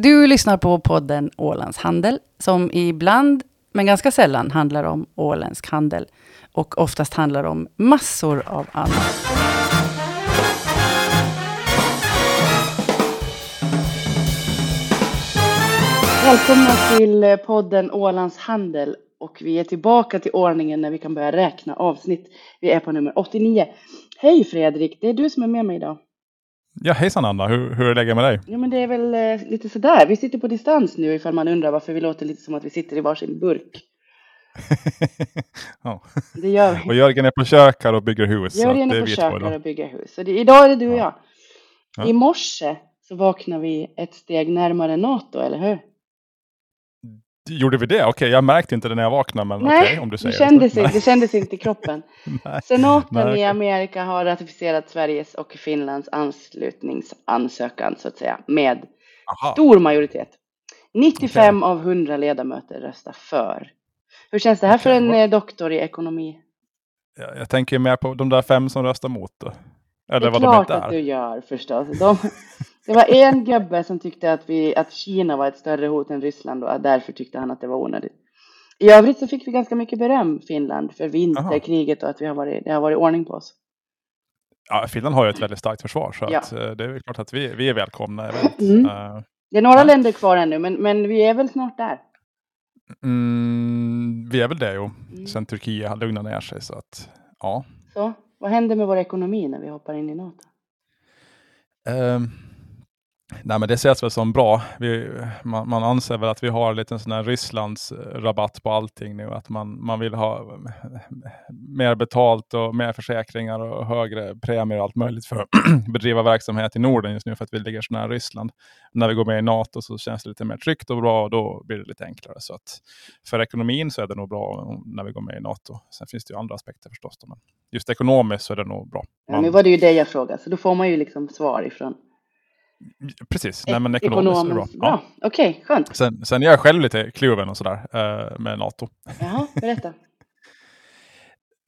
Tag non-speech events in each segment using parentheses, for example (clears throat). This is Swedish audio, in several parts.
Du lyssnar på podden Ålands Handel, som ibland, men ganska sällan, handlar om åländsk handel. Och oftast handlar om massor av annat. Välkomna till podden Ålands Handel. Och vi är tillbaka till ordningen när vi kan börja räkna avsnitt. Vi är på nummer 89. Hej Fredrik, det är du som är med mig idag. Ja, hejsan Anna, hur, hur är läget med dig? Ja, men det är väl eh, lite sådär. Vi sitter på distans nu ifall man undrar varför vi låter lite som att vi sitter i varsin burk. (laughs) ja. Det gör vi. Och Jörgen är på kök här och bygger hus. Jörgen är på vi två kök idag. och bygger hus. Så det, idag är det du och Ja. jag. Ja. I morse så vaknade vi ett steg närmare NATO, eller hur? Gjorde vi det? Okej, jag märkte inte det när jag vaknade, men okej om du det säger kändes, så. inte, (laughs) det kändes inte i kroppen. (laughs) Senaten Nej, i. Amerika har ratificerat Sveriges och Finlands anslutningsansökan så att säga med Aha. stor majoritet. 95 av 100 ledamöter röstar för. Hur känns det här för en vad- eh, doktor i ekonomi? Jag, jag tänker mer på de där fem som röstar mot då. Det Eller är vad de klart inte att du är. gör förstås. De, (laughs) det var en gubbe som tyckte att, vi, att Kina var ett större hot än Ryssland och därför tyckte han att det var onödigt. I övrigt så fick vi ganska mycket beröm, Finland, för vinterkriget och att vi har varit, det har varit ordning på oss. Ja, Finland har ju ett väldigt starkt försvar, så Ja. att, eh, det är klart att vi, vi är välkomna. Mm. Eh, Det är några Ja. länder kvar ännu, men, men vi är väl snart där. mm, vi är väl det, jo. Mm. Sen Turkiet har lugnat ner sig, så att ja. Så, vad händer med vår ekonomi när vi hoppar in i NATO? Ehm, nej men det ses väl som bra. Vi, man, man anser väl att vi har lite en sån här Rysslands eh, rabatt på allting nu. Att man, man vill ha eh, mer betalt och mer försäkringar och högre premier och allt möjligt för att (clears throat) bedriva verksamhet i Norden just nu för att vi ligger så nära Ryssland. När vi går med i NATO så känns det lite mer tryggt och bra och då blir det lite enklare. Så att för ekonomin så är det nog bra när vi går med i NATO. Sen finns det ju andra aspekter förstås. Men just ekonomiskt så är det nog bra. Ja, Man- nu var det ju det jag frågade, så då får man ju liksom svar ifrån Precis, nej, men ekonomiskt, det bra. Ja. Okej, skönt. Sen, sen är jag själv lite kluven och sådär eh, med NATO. Jaha, berätta. (laughs)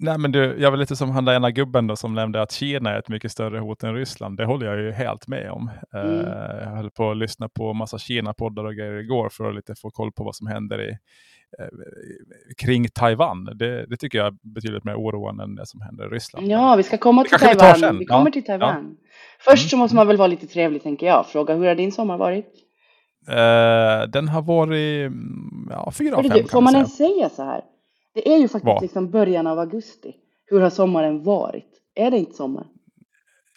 Nej men du, jag var lite som han där ena gubben då som nämnde att Kina är ett mycket större hot än Ryssland. Det håller jag ju helt med om. Eh, Mm. Jag höll på att lyssna på massa Kina-poddar och grejer igår för att lite få koll på vad som händer i, eh, kring Taiwan. Det, det tycker jag är betydligt mer oroande än det som händer i Ryssland. Ja, vi ska komma till vi Taiwan. sen. Vi kommer Ja, till Taiwan. Först så måste man väl vara lite trevlig, tänker jag. Fråga, hur har din sommar varit? Eh, den har varit mm, ja, fyra av fem du, kan får vi man ens säga så här? Det är ju faktiskt liksom början av augusti. Hur har sommaren varit? Är det inte sommar?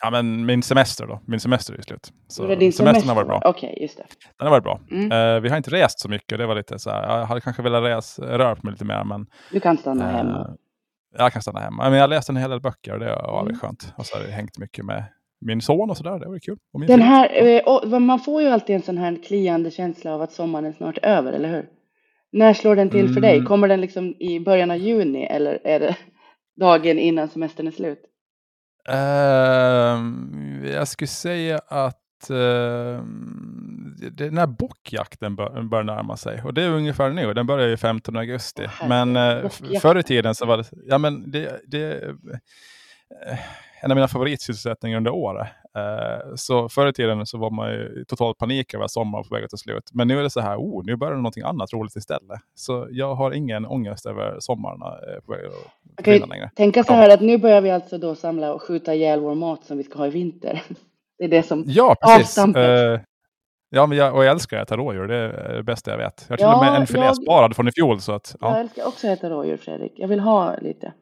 Ja men min semester då. Min semester är ju slut. Så är din semestern semester? har varit bra. Okej, just det. Den har varit bra. Mm. Eh, vi har inte rest så mycket. Det var lite så här. Jag hade kanske velat res, röra på mig lite mer. Men Du kan stanna eh, hemma. jag kan stanna hemma. Men jag har läst en hel del böcker och det varit Mm. skönt. Och så har det hängt mycket med min son och sådär. Det var kul. Den fru. här, eh, man får ju alltid en sån här kliande känsla av att sommaren snart är över, eller hur? När slår den till för dig? Mm. Kommer den liksom i början av juni eller är det (laughs) dagen innan semestern är slut? Ehm, jag skulle säga att det- den här bockjakten bör, bör närma sig. Och det är ungefär nu. Den börjar ju 15 augusti. Åh, men bockjakten. förr i tiden så var det, ja men det, det eh, en av mina favoritsysselsättningar under året. Eh, så förr i tiden så var man ju i total panik över att sommaren på väg att ta slut. Men nu är det så här, oh, nu börjar det någonting annat roligt istället. Så jag har ingen ångest över sommarna eh, på väg att försvinna längre. Tänka så här att nu börjar vi alltså då samla och skjuta ihjäl vår mat som vi ska ha i vinter. (laughs) Det är det som... Ja, precis. Avstampet. Eh, ja, men jag, och jag älskar att äta rådjur. Det är det bästa jag vet. Jag har till Ja, och med en filé jag- sparad från i fjol. Så att, Jag ja. älskar också att äta rådjur, Fredrik. Jag vill ha lite.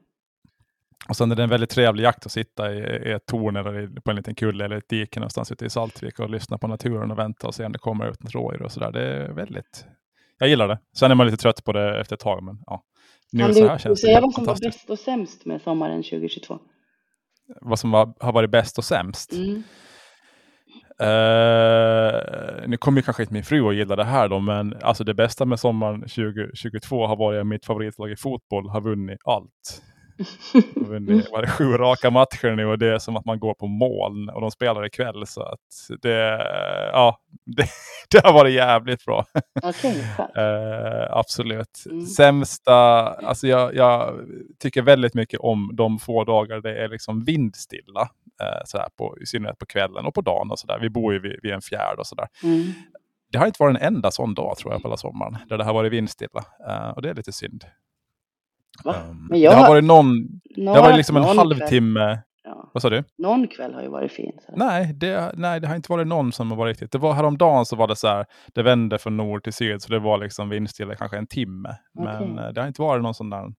Och sen är det en väldigt trevlig jakt att sitta i, i ett torn eller på en liten kulle eller ett dike någonstans ute i Saltvik och lyssna på naturen och vänta och se om det kommer ut något rådjur och sådär. Det är väldigt... Jag gillar det. Sen är man lite trött på det efter ett tag, men ja. Nu Kan så du, här du känns det säga vad som var bäst och sämst med sommaren 2022? Vad som var, har varit bäst och sämst. Mm. Eh, nu kommer kanske inte min fru att gilla det här då, men alltså det bästa med sommaren 2022 har varit att mitt favoritlag i fotboll har vunnit allt. De har vunnit var det sju raka matcher nu och det är som att man går på moln och de spelar ikväll. Så att det, ja, (laughs) det, det har varit jävligt bra. Okej, skönt. Eh, absolut. Mm. Sämsta, alltså jag, jag tycker väldigt mycket om de få dagar det är liksom vindstilla. Eh, sådär på, I synnerhet på kvällen och på dagen och sådär. Vi bor ju vid, vid en fjärd och sådär. Mm. det har inte varit en enda sån dag tror jag på hela sommaren, där det har varit vindstilla. Uh, och det är lite synd. Um, det har varit någon, det har varit liksom en halvtimme. Ja. Vad sa du? Någon kväll har ju varit fin. Nej det, nej, det har inte varit någon som har varit riktigt. Det var häromdagen så var det så här, det vände från nord till syd, så det var liksom vindstilla kanske en timme. Okay. Men uh, det har inte varit någon sån där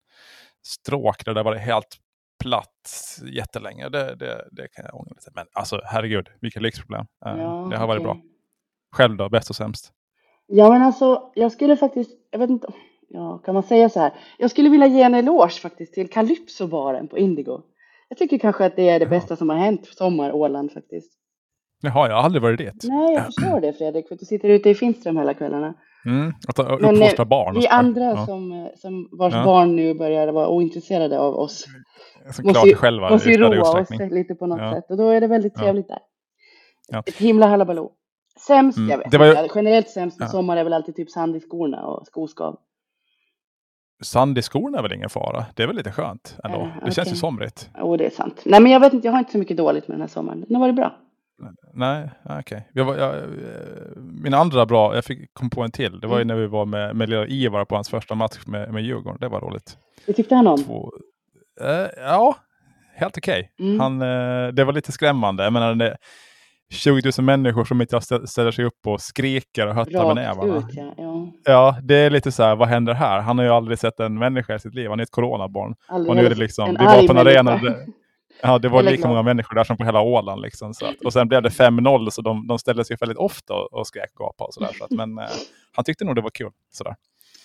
stråk där det varit helt platt jättelänge. Det, det, det kan jag ångra lite. Men alltså herregud, vilka lyxproblem. Uh, ja, det har varit okay. bra. Själv då, bäst och sämst? Ja men alltså, jag skulle faktiskt, jag vet inte, ja kan man säga så här? Jag skulle vilja ge en eloge faktiskt till Calypso-baren på Indigo. Jag tycker kanske att det är det bästa som har hänt på sommar Åland faktiskt. Jaha, jag har aldrig varit dit. Nej, jag förstår det Fredrik, för du sitter ute i Finström hela kvällarna. Mm, att uppfostra barn. Vi andra ja. som, som vars ja. barn nu börjar vara ointresserade av oss som måste ju, själva måste ju roa oss lite på något ja. sätt. Och då är det väldigt trevligt där. Ett himla halabaloo. Sämst, mm. jag vet det var ju... Generellt sämst ja. sommar är väl alltid typ sand i skorna och skoskav. Sand i skorna är väl ingen fara? Det är väl lite skönt ändå? Uh, det känns ju somrigt. Jo, oh, det är sant. Nej, men jag vet inte, jag har inte så mycket dåligt med den här sommaren. Den har varit bra. Nej, okej. Okay. min andra bra, jag fick, kom på en till. Det var ju mm. när vi var med, med lilla Ivar på hans första match med, med Djurgården. Det var roligt. Det tyckte han om? Två, eh, ja, helt okej. Okay. Mm. eh, det var lite skrämmande. Jag menar, det, 20 000 människor som inte ställer sig upp och skriker och höttar med nävarna. Ut, ja. ja. ja, det är lite så här, vad händer här? Han har ju aldrig sett en människa i sitt liv. Han är ett coronabarn. Aldrig och nu är det liksom, vi var på en arena. Ja, det var lika många människor där som på hela Åland. Liksom, så att, och sen blev det 5-0, så de, de ställde sig väldigt ofta och, och skrek och gapade. Och så där, så att, men eh, han tyckte nog det var kul.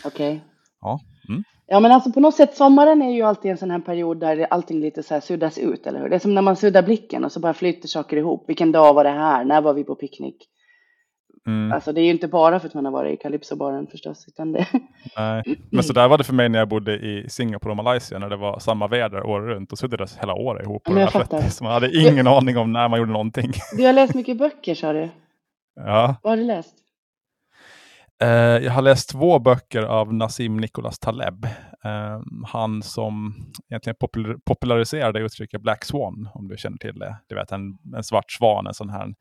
Okej. Okay. Ja. Mm. Ja men alltså på något sätt, sommaren är ju alltid en sån här period där allting lite så här suddas ut, eller hur? Det är som när man suddar blicken och så bara flyter saker ihop. Vilken dag var det här? När var vi på picknick? Mm. Alltså det är ju inte bara för att man har varit i Calypso-baren förstås. Utan det... Nej, (laughs) men så där var det för mig när jag bodde i Singapore och Malaysia när det var samma väder året runt. Och suddades hela året ihop. Men jag fattar. Så man hade ingen du... aning om när man gjorde någonting. Du har läst mycket böcker sa du? Ja. Vad har du läst? Uh, jag har läst två böcker av Nassim Nicholas Taleb. Uh, han som egentligen popul populariserade uttrycket Black Swan, om du känner till det. Du vet en, en svart svan, en sån här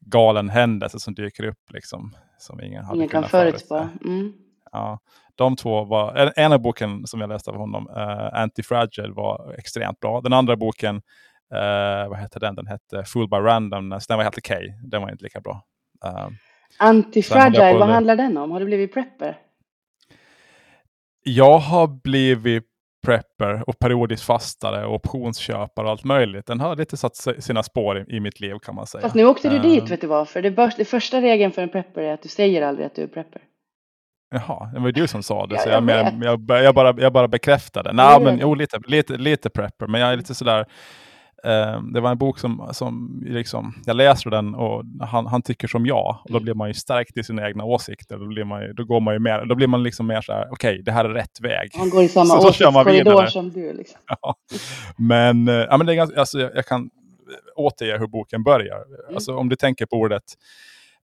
galen händelse som dyker upp liksom. Som ingen hade ingen kunnat förutspå. Mm. Ja, de två var, en, en av boken som jag läste av honom, uh, Antifragile, var extremt bra. Den andra boken, uh, vad hette den? Den hette Fool by Randomness. Den var helt okej. Okay. Den var inte lika bra. Uh, Antifragile, vad handlar den om? Har du blivit prepper? Jag har blivit prepper och periodiskt fastare och optionsköpare och allt möjligt. Den har lite satt sina spår i, i mitt liv kan man säga. Fast nu åkte du uh, dit, vet du vad? För det, bör, det första regeln för en prepper är att du säger aldrig att du är prepper. Jaha, det var du som sa det, ja, så jag, jag, jag, jag, bara, jag bara bekräftade. Nej, men jo, lite, lite, lite prepper, men jag är lite sådär det var en bok som, som liksom, jag läser den och han, han tycker som jag. Och då mm. blir man ju stärkt i sina egna åsikter. Då, blir man ju, då, går man ju mer, då blir man liksom mer så här, okej, okay, det här är rätt väg. Han går i samma (laughs) så, åsiktskorridor som du. Liksom. (laughs) Ja. Men, uh, ja, men det är ganska, alltså, jag, jag kan återge hur boken börjar. Mm. Alltså, om du tänker på ordet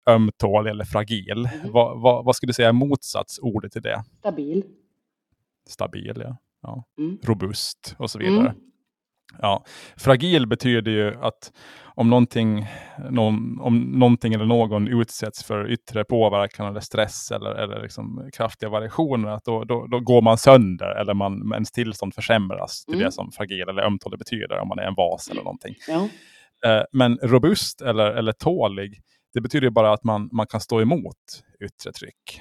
ömtålig eller fragil, mm. vad, vad, vad skulle du säga är motsatsordet till det? Stabil. Stabil, ja. ja. Mm. Robust och så vidare. Ja, fragil betyder ju att om någonting, någon, om någonting eller någon utsätts för yttre påverkan eller stress eller, eller liksom kraftiga variationer, att då, då, då går man sönder eller man, ens tillstånd försämras till mm. det som fragil eller ömtålig betyder, om man är en vas eller någonting. Ja. Eh, men robust eller, eller tålig, det betyder bara att man, man kan stå emot yttre tryck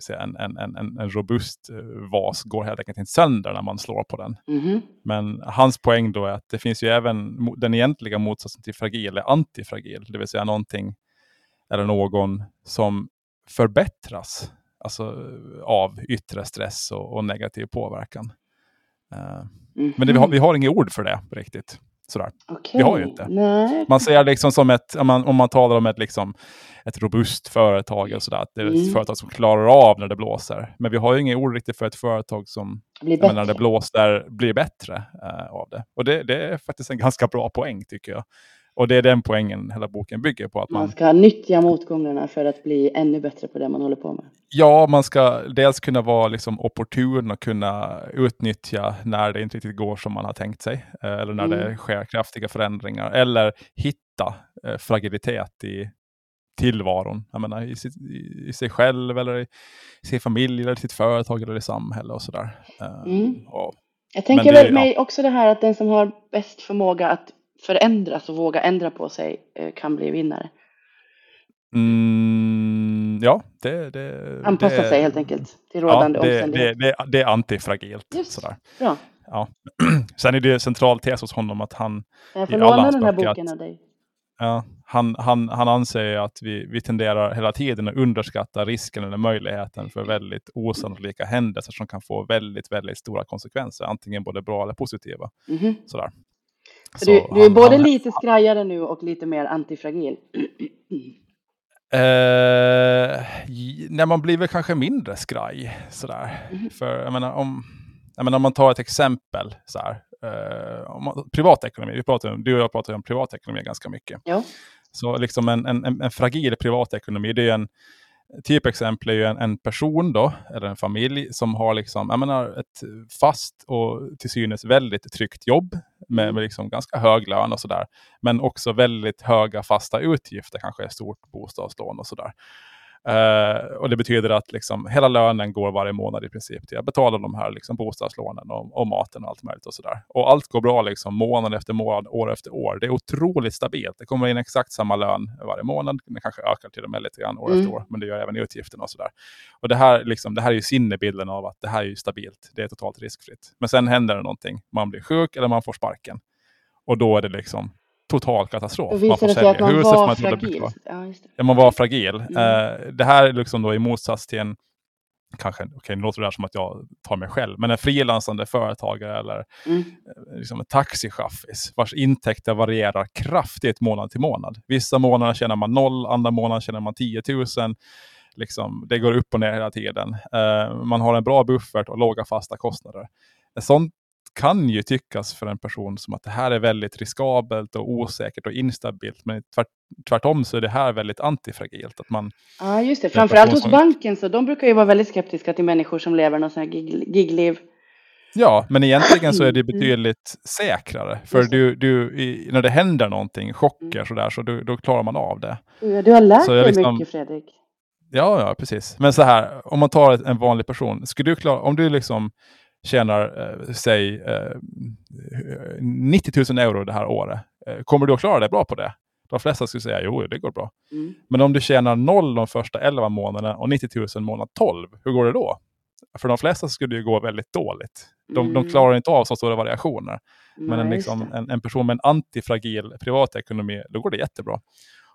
vill säga en, en, en, en robust eh, vas går helt enkelt inte sönder när man slår på den. Mm. Men hans poäng då är att det finns ju även den egentliga motsatsen till fragil är antifragil, det vill säga någonting eller någon som förbättras alltså, av yttre stress och, och negativ påverkan. Uh, mm. Men det, vi, har, vi har inget ord för det riktigt. Sådär. Okay. Vi har ju inte. Nej. Man ser liksom som ett, om man, om man talar om ett, liksom, ett robust företag, och sådär, det är mm. ett företag som klarar av när det blåser. Men vi har ju inget ord riktigt för ett företag som blir när det blåser blir bättre uh, av det. Och det, det, är faktiskt en ganska bra poäng tycker jag. Och det är den poängen hela boken bygger på. Att man, man ska nyttja motgångarna för att bli ännu bättre på det man håller på med. Ja, man ska dels kunna vara liksom opportun och kunna utnyttja när det inte riktigt går som man har tänkt sig. Eh, eller när mm. det sker kraftiga förändringar. Eller hitta eh, fragilitet i tillvaron. Jag menar, i, sitt, i, i, sig själv eller i, i sin familj eller sitt företag eller i samhälle och sådär. Eh, mm. Och, jag tänker väl mig ja. också det här att den som har bäst förmåga att förändras och våga ändra på sig eh, kan bli vinnare. Mm, ja, det, det Anpassa det, sig helt enkelt till rådande ja, det, omständigheter. Det, det, det är antifragilt. Just, sådär. Bra. Ja. (clears throat) Sen är det central tes hos honom att han... Jag får låna den här boken att, av dig. Ja, han, han, han anser att vi, vi tenderar hela tiden att underskatta risken eller möjligheten för väldigt osannolika händelser som kan få väldigt, väldigt stora konsekvenser, antingen både bra eller positiva. Mm -hmm. Sådär. Du, du, är han, både han, lite skrajare nu och lite mer antifragil? Eh, när man blir väl kanske mindre skraj. Sådär. Mm. För jag menar, om, jag menar, om man tar ett exempel. Så här, eh, om privatekonomi, vi pratar om, du och jag pratar om privatekonomi ganska mycket. Ja. Så liksom en, en, en fragil privatekonomi, det är en, typexempel är ju en, en, person då, eller en familj som har liksom, jag menar, ett fast och till synes väldigt tryggt jobb med, med liksom ganska hög lön och sådär. Men också väldigt höga fasta utgifter, kanske ett stort bostadslån och sådär. Uh, och det betyder att liksom, hela lönen går varje månad i princip till att betala de här liksom, bostadslånen och, och maten och allt möjligt och sådär. Och allt går bra liksom, månad efter månad, år efter år. Det är otroligt stabilt. Det kommer in exakt samma lön varje månad. Det kanske ökar till och med lite grann år mm. efter år, men det gör även utgifterna och sådär. Och det här, liksom, det här är ju sinnebilden av att det här är stabilt. Det är totalt riskfritt. Men sen händer det någonting. Man blir sjuk eller man får sparken. Och då är det liksom total katastrof. Man får sälja huset man fragil. Ja, ja, man var fragil. Mm. Uh, det här är liksom då i motsats till en kanske, okej okay, nu låter det här som att jag tar mig själv, men en frilansande företagare eller mm. Eh, liksom en taxichaffis vars intäkter varierar kraftigt månad till månad. Vissa månader tjänar man noll, andra månader tjänar man 10 000. Liksom, det går upp och ner hela tiden. Uh, man har en bra buffert och låga fasta kostnader. Ett sånt kan ju tyckas för en person som att det här är väldigt riskabelt och osäkert och instabilt. Men tvärt, tvärtom så är det här väldigt antifragilt. Att man, ja, just det. Framförallt hos som... banken så de brukar ju vara väldigt skeptiska till människor som lever något sånt här gig gigliv. Ja, men egentligen så är det (clears throat) mm. betydligt säkrare. För du, du, i, när det händer någonting, chocker mm. sådär, så du, då klarar man av det. Du har lärt dig liksom, mycket Fredrik. Ja, ja, precis. Men så här, om man tar en vanlig person, skulle du klara, om du liksom tjänar, eh, säg, eh, 90 000 euro det här året. Eh, kommer du att klara dig bra på det? De flesta skulle säga jo, det går bra. Mm. Men om du tjänar noll de första 11 månaderna och 90 000 månad 12, hur går det då? För de flesta skulle det gå väldigt dåligt. De, mm. de klarar inte av så stora variationer. Men en, liksom, en, en, person med en antifragil privatekonomi, då går det jättebra.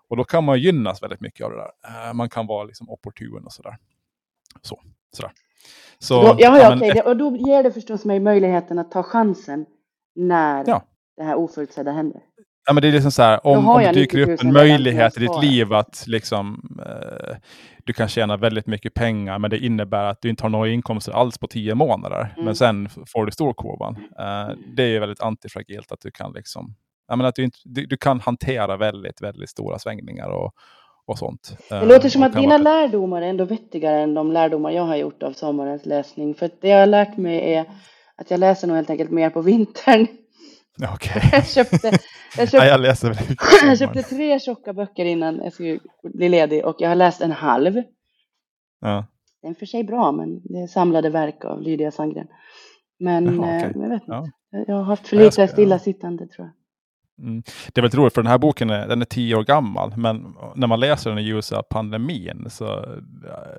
Och då kan man gynnas väldigt mycket av det där. Uh, man kan vara liksom opportun och sådär. Så, sådär. Så, då, ja, ja, okej. Och då ger det förstås mig möjligheten att ta chansen när ja. det här oförutsedda händer. Ja, men det är liksom så här, om, om det dyker upp en möjlighet i ditt liv att liksom, eh, du kan tjäna väldigt mycket pengar, men det innebär att du inte har några inkomster alls på tio månader. Mm. Men sen får du storkurvan. Eh, det är ju väldigt antifragilt att du kan liksom, jag menar, att du, inte, du, du, kan hantera väldigt, väldigt stora svängningar och, och sånt. Det låter som att dina lärdomar är ändå vettigare än de lärdomar jag har gjort av sommarens läsning. För det jag har lärt mig är att jag läser nog helt enkelt mer på vintern. Okay. (laughs) Jag köpte, jag köpte, ja, jag, läser jag köpte (laughs) tre tjocka böcker innan jag skulle bli ledig och jag har läst en halv. Ja. Det är för sig bra, men det är samlade verk av Lydia Sandgren. Men Jaha, okay. jag vet inte. Ja. Jag har haft för lite stillasittande tror jag. Mm. Det är väldigt roligt för den här boken är, den är tio år gammal, men när man läser den i ljuset av pandemin så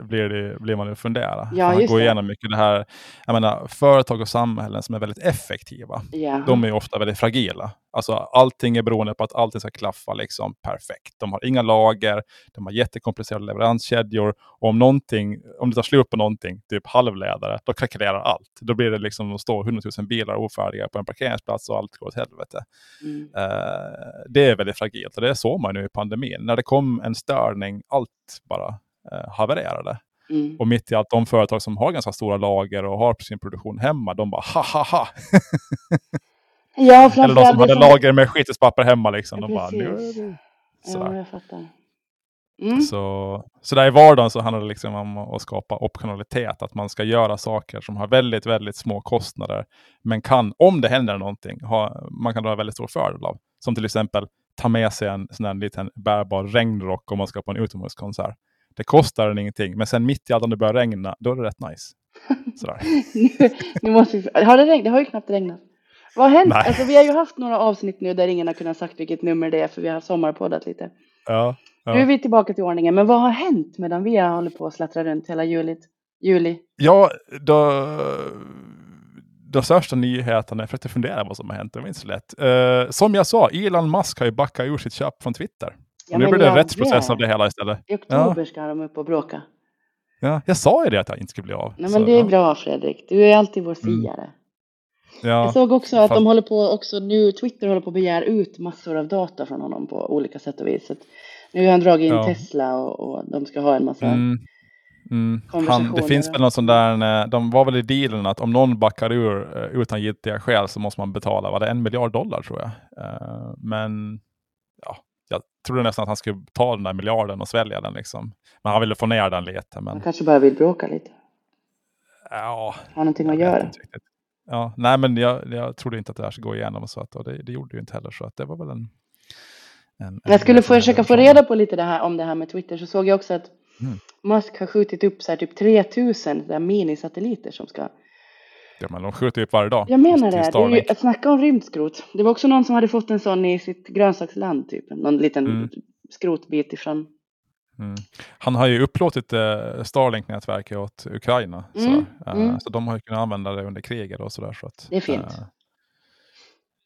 blir, det, blir man ju fundera. Ja, man går igenom mycket det här, jag menar, företag och samhällen som är väldigt effektiva, ja. de är ofta väldigt fragila. Alltså allting är beroende på att allting ska klaffa liksom perfekt. De har inga lager, de har jättekomplicerade leveranskedjor och om någonting, om det tar slut på någonting, typ halvledare, då krackelerar allt. Då blir det liksom att stå hundratusen bilar ofärdiga på en parkeringsplats och allt går åt helvete. Mm. Uh, det är väldigt fragilt och det såg man nu i pandemin. När det kom en störning, allt bara uh, havererade. Mm. Och mitt i allt, de företag som har ganska stora lager och har sin produktion hemma, de bara ha ha ha. (laughs) Ja, Eller de som hade som... lager med skitespapper hemma liksom. Ja, de bara, nu Ja, jag fattar. Mm. Så, så där i vardagen så handlar det liksom om att skapa optionalitet. Att man ska göra saker som har väldigt, väldigt små kostnader. Men kan, om det händer någonting, ha, man kan dra väldigt stor fördel av. Som till exempel ta med sig en sån här liten bärbar regnrock om man ska på en utomhuskonsert. Det kostar den ingenting, men sen mitt i allt om det börjar regna, då är det rätt nice. (laughs) Sådär. nu, nu måste har det regnat? Det har ju knappt regnat. Vad har hänt? Alltså, vi har ju haft några avsnitt nu där ingen har kunnat sagt vilket nummer det är för vi har sommarpoddat lite. Ja, ja. Nu är vi tillbaka till ordningen. Men vad har hänt medan vi har hållit på att slattra runt hela julit, juli? Ja, då, de största nyheterna, jag försökte fundera vad som har hänt, det var inte så lätt. Uh, som jag sa, Elon Musk har ju backat ur sitt köp från Twitter. Ja, nu blir det en rättsprocess av det hela istället. I oktober ja. ska de upp och bråka. Ja, jag sa ju det att jag inte skulle bli av. Nej, men så, det är bra Fredrik. Du är alltid vår siare. Mm. Ja, jag såg också att fast... de håller på också nu, Twitter håller på att begära ut massor av data från honom på olika sätt och vis. Så nu har han dragit in ja. Tesla och, och, de ska ha en massa mm. Mm. Han, det finns väl någon sån där, eh, de var väl i dealen att om någon backar ur uh, utan giltiga skäl så måste man betala, var det en miljard dollar tror jag. Uh, men ja, jag trodde nästan att han skulle ta den där miljarden och svälja den liksom. Men han ville få ner den lite. Men... Han kanske bara vill bråka lite. Ja. Har någonting att göra. Ja, nej men jag, jag trodde inte att det här skulle gå igenom så att, och det, det gjorde ju inte heller så att det var väl en... en jag skulle få försöka få reda på lite det här om det här med Twitter så såg jag också att mm. Musk har skjutit upp så här typ 3000 där minisatelliter som ska Ja, men de skjuter upp varje dag. Jag menar det. Det är ju, snacka om rymdskrot. Det var också någon som hade fått en sån i sitt grönsaksland, typ. Någon liten mm. skrotbit ifrån. Mm. Han har ju upplåtit eh, Starlink-nätverket åt Ukraina. Mm. Så, eh, mm. så de har ju kunnat använda det under kriget och sådär. Så det är fint. Eh,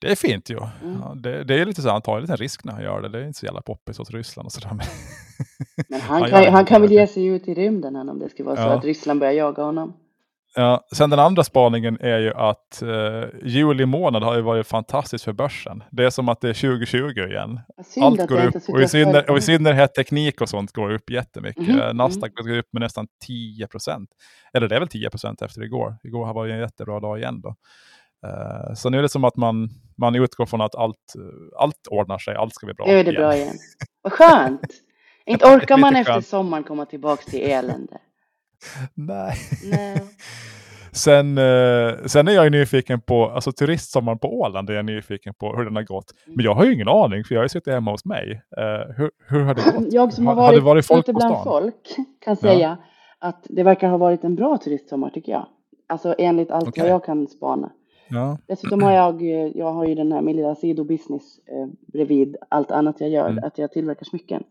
det är fint ju. Mm. Ja, det, det, är lite så, han tar en liten risk när han gör det. Det är inte så jävla poppis hos Ryssland och sådär. Men han, (laughs) han kan, han kan väl ge sig ut i rymden om det skulle vara så att Ryssland börjar jaga honom. Ja, sen den andra spaningen är ju att eh, juli månad har ju varit fantastiskt för börsen. Det är som att det är 2020 igen. Allt går upp och i, synner, och i synnerhet teknik och sånt går upp jättemycket. Mm -hmm. Nasdaq går upp med nästan 10 procent. Eller det är väl 10 procent efter igår. Igår har varit en jättebra dag igen då. Uh, så nu är det som att man, man utgår från att allt, allt ordnar sig, allt ska bli bra. Nu är det igen. bra igen. Vad skönt! (laughs) Inte orkar man efter sommaren komma tillbaka till elände. Nej. Nej. Sen, eh, sen är jag nyfiken på, alltså turistsommaren på Åland är jag nyfiken på hur den har gått. Mm. Men jag har ju ingen aning för jag har ju suttit hemma hos mig. Uh, hur, hur har det gått? Jag som har varit, har varit folk bland folk kan säga ja. att det verkar ha varit en bra turistsommar tycker jag. Alltså enligt allt okay. vad jag kan spana. Ja. Dessutom har jag, jag har ju den här min lilla sidobusiness eh, bredvid allt annat jag gör, mm. att jag tillverkar smycken.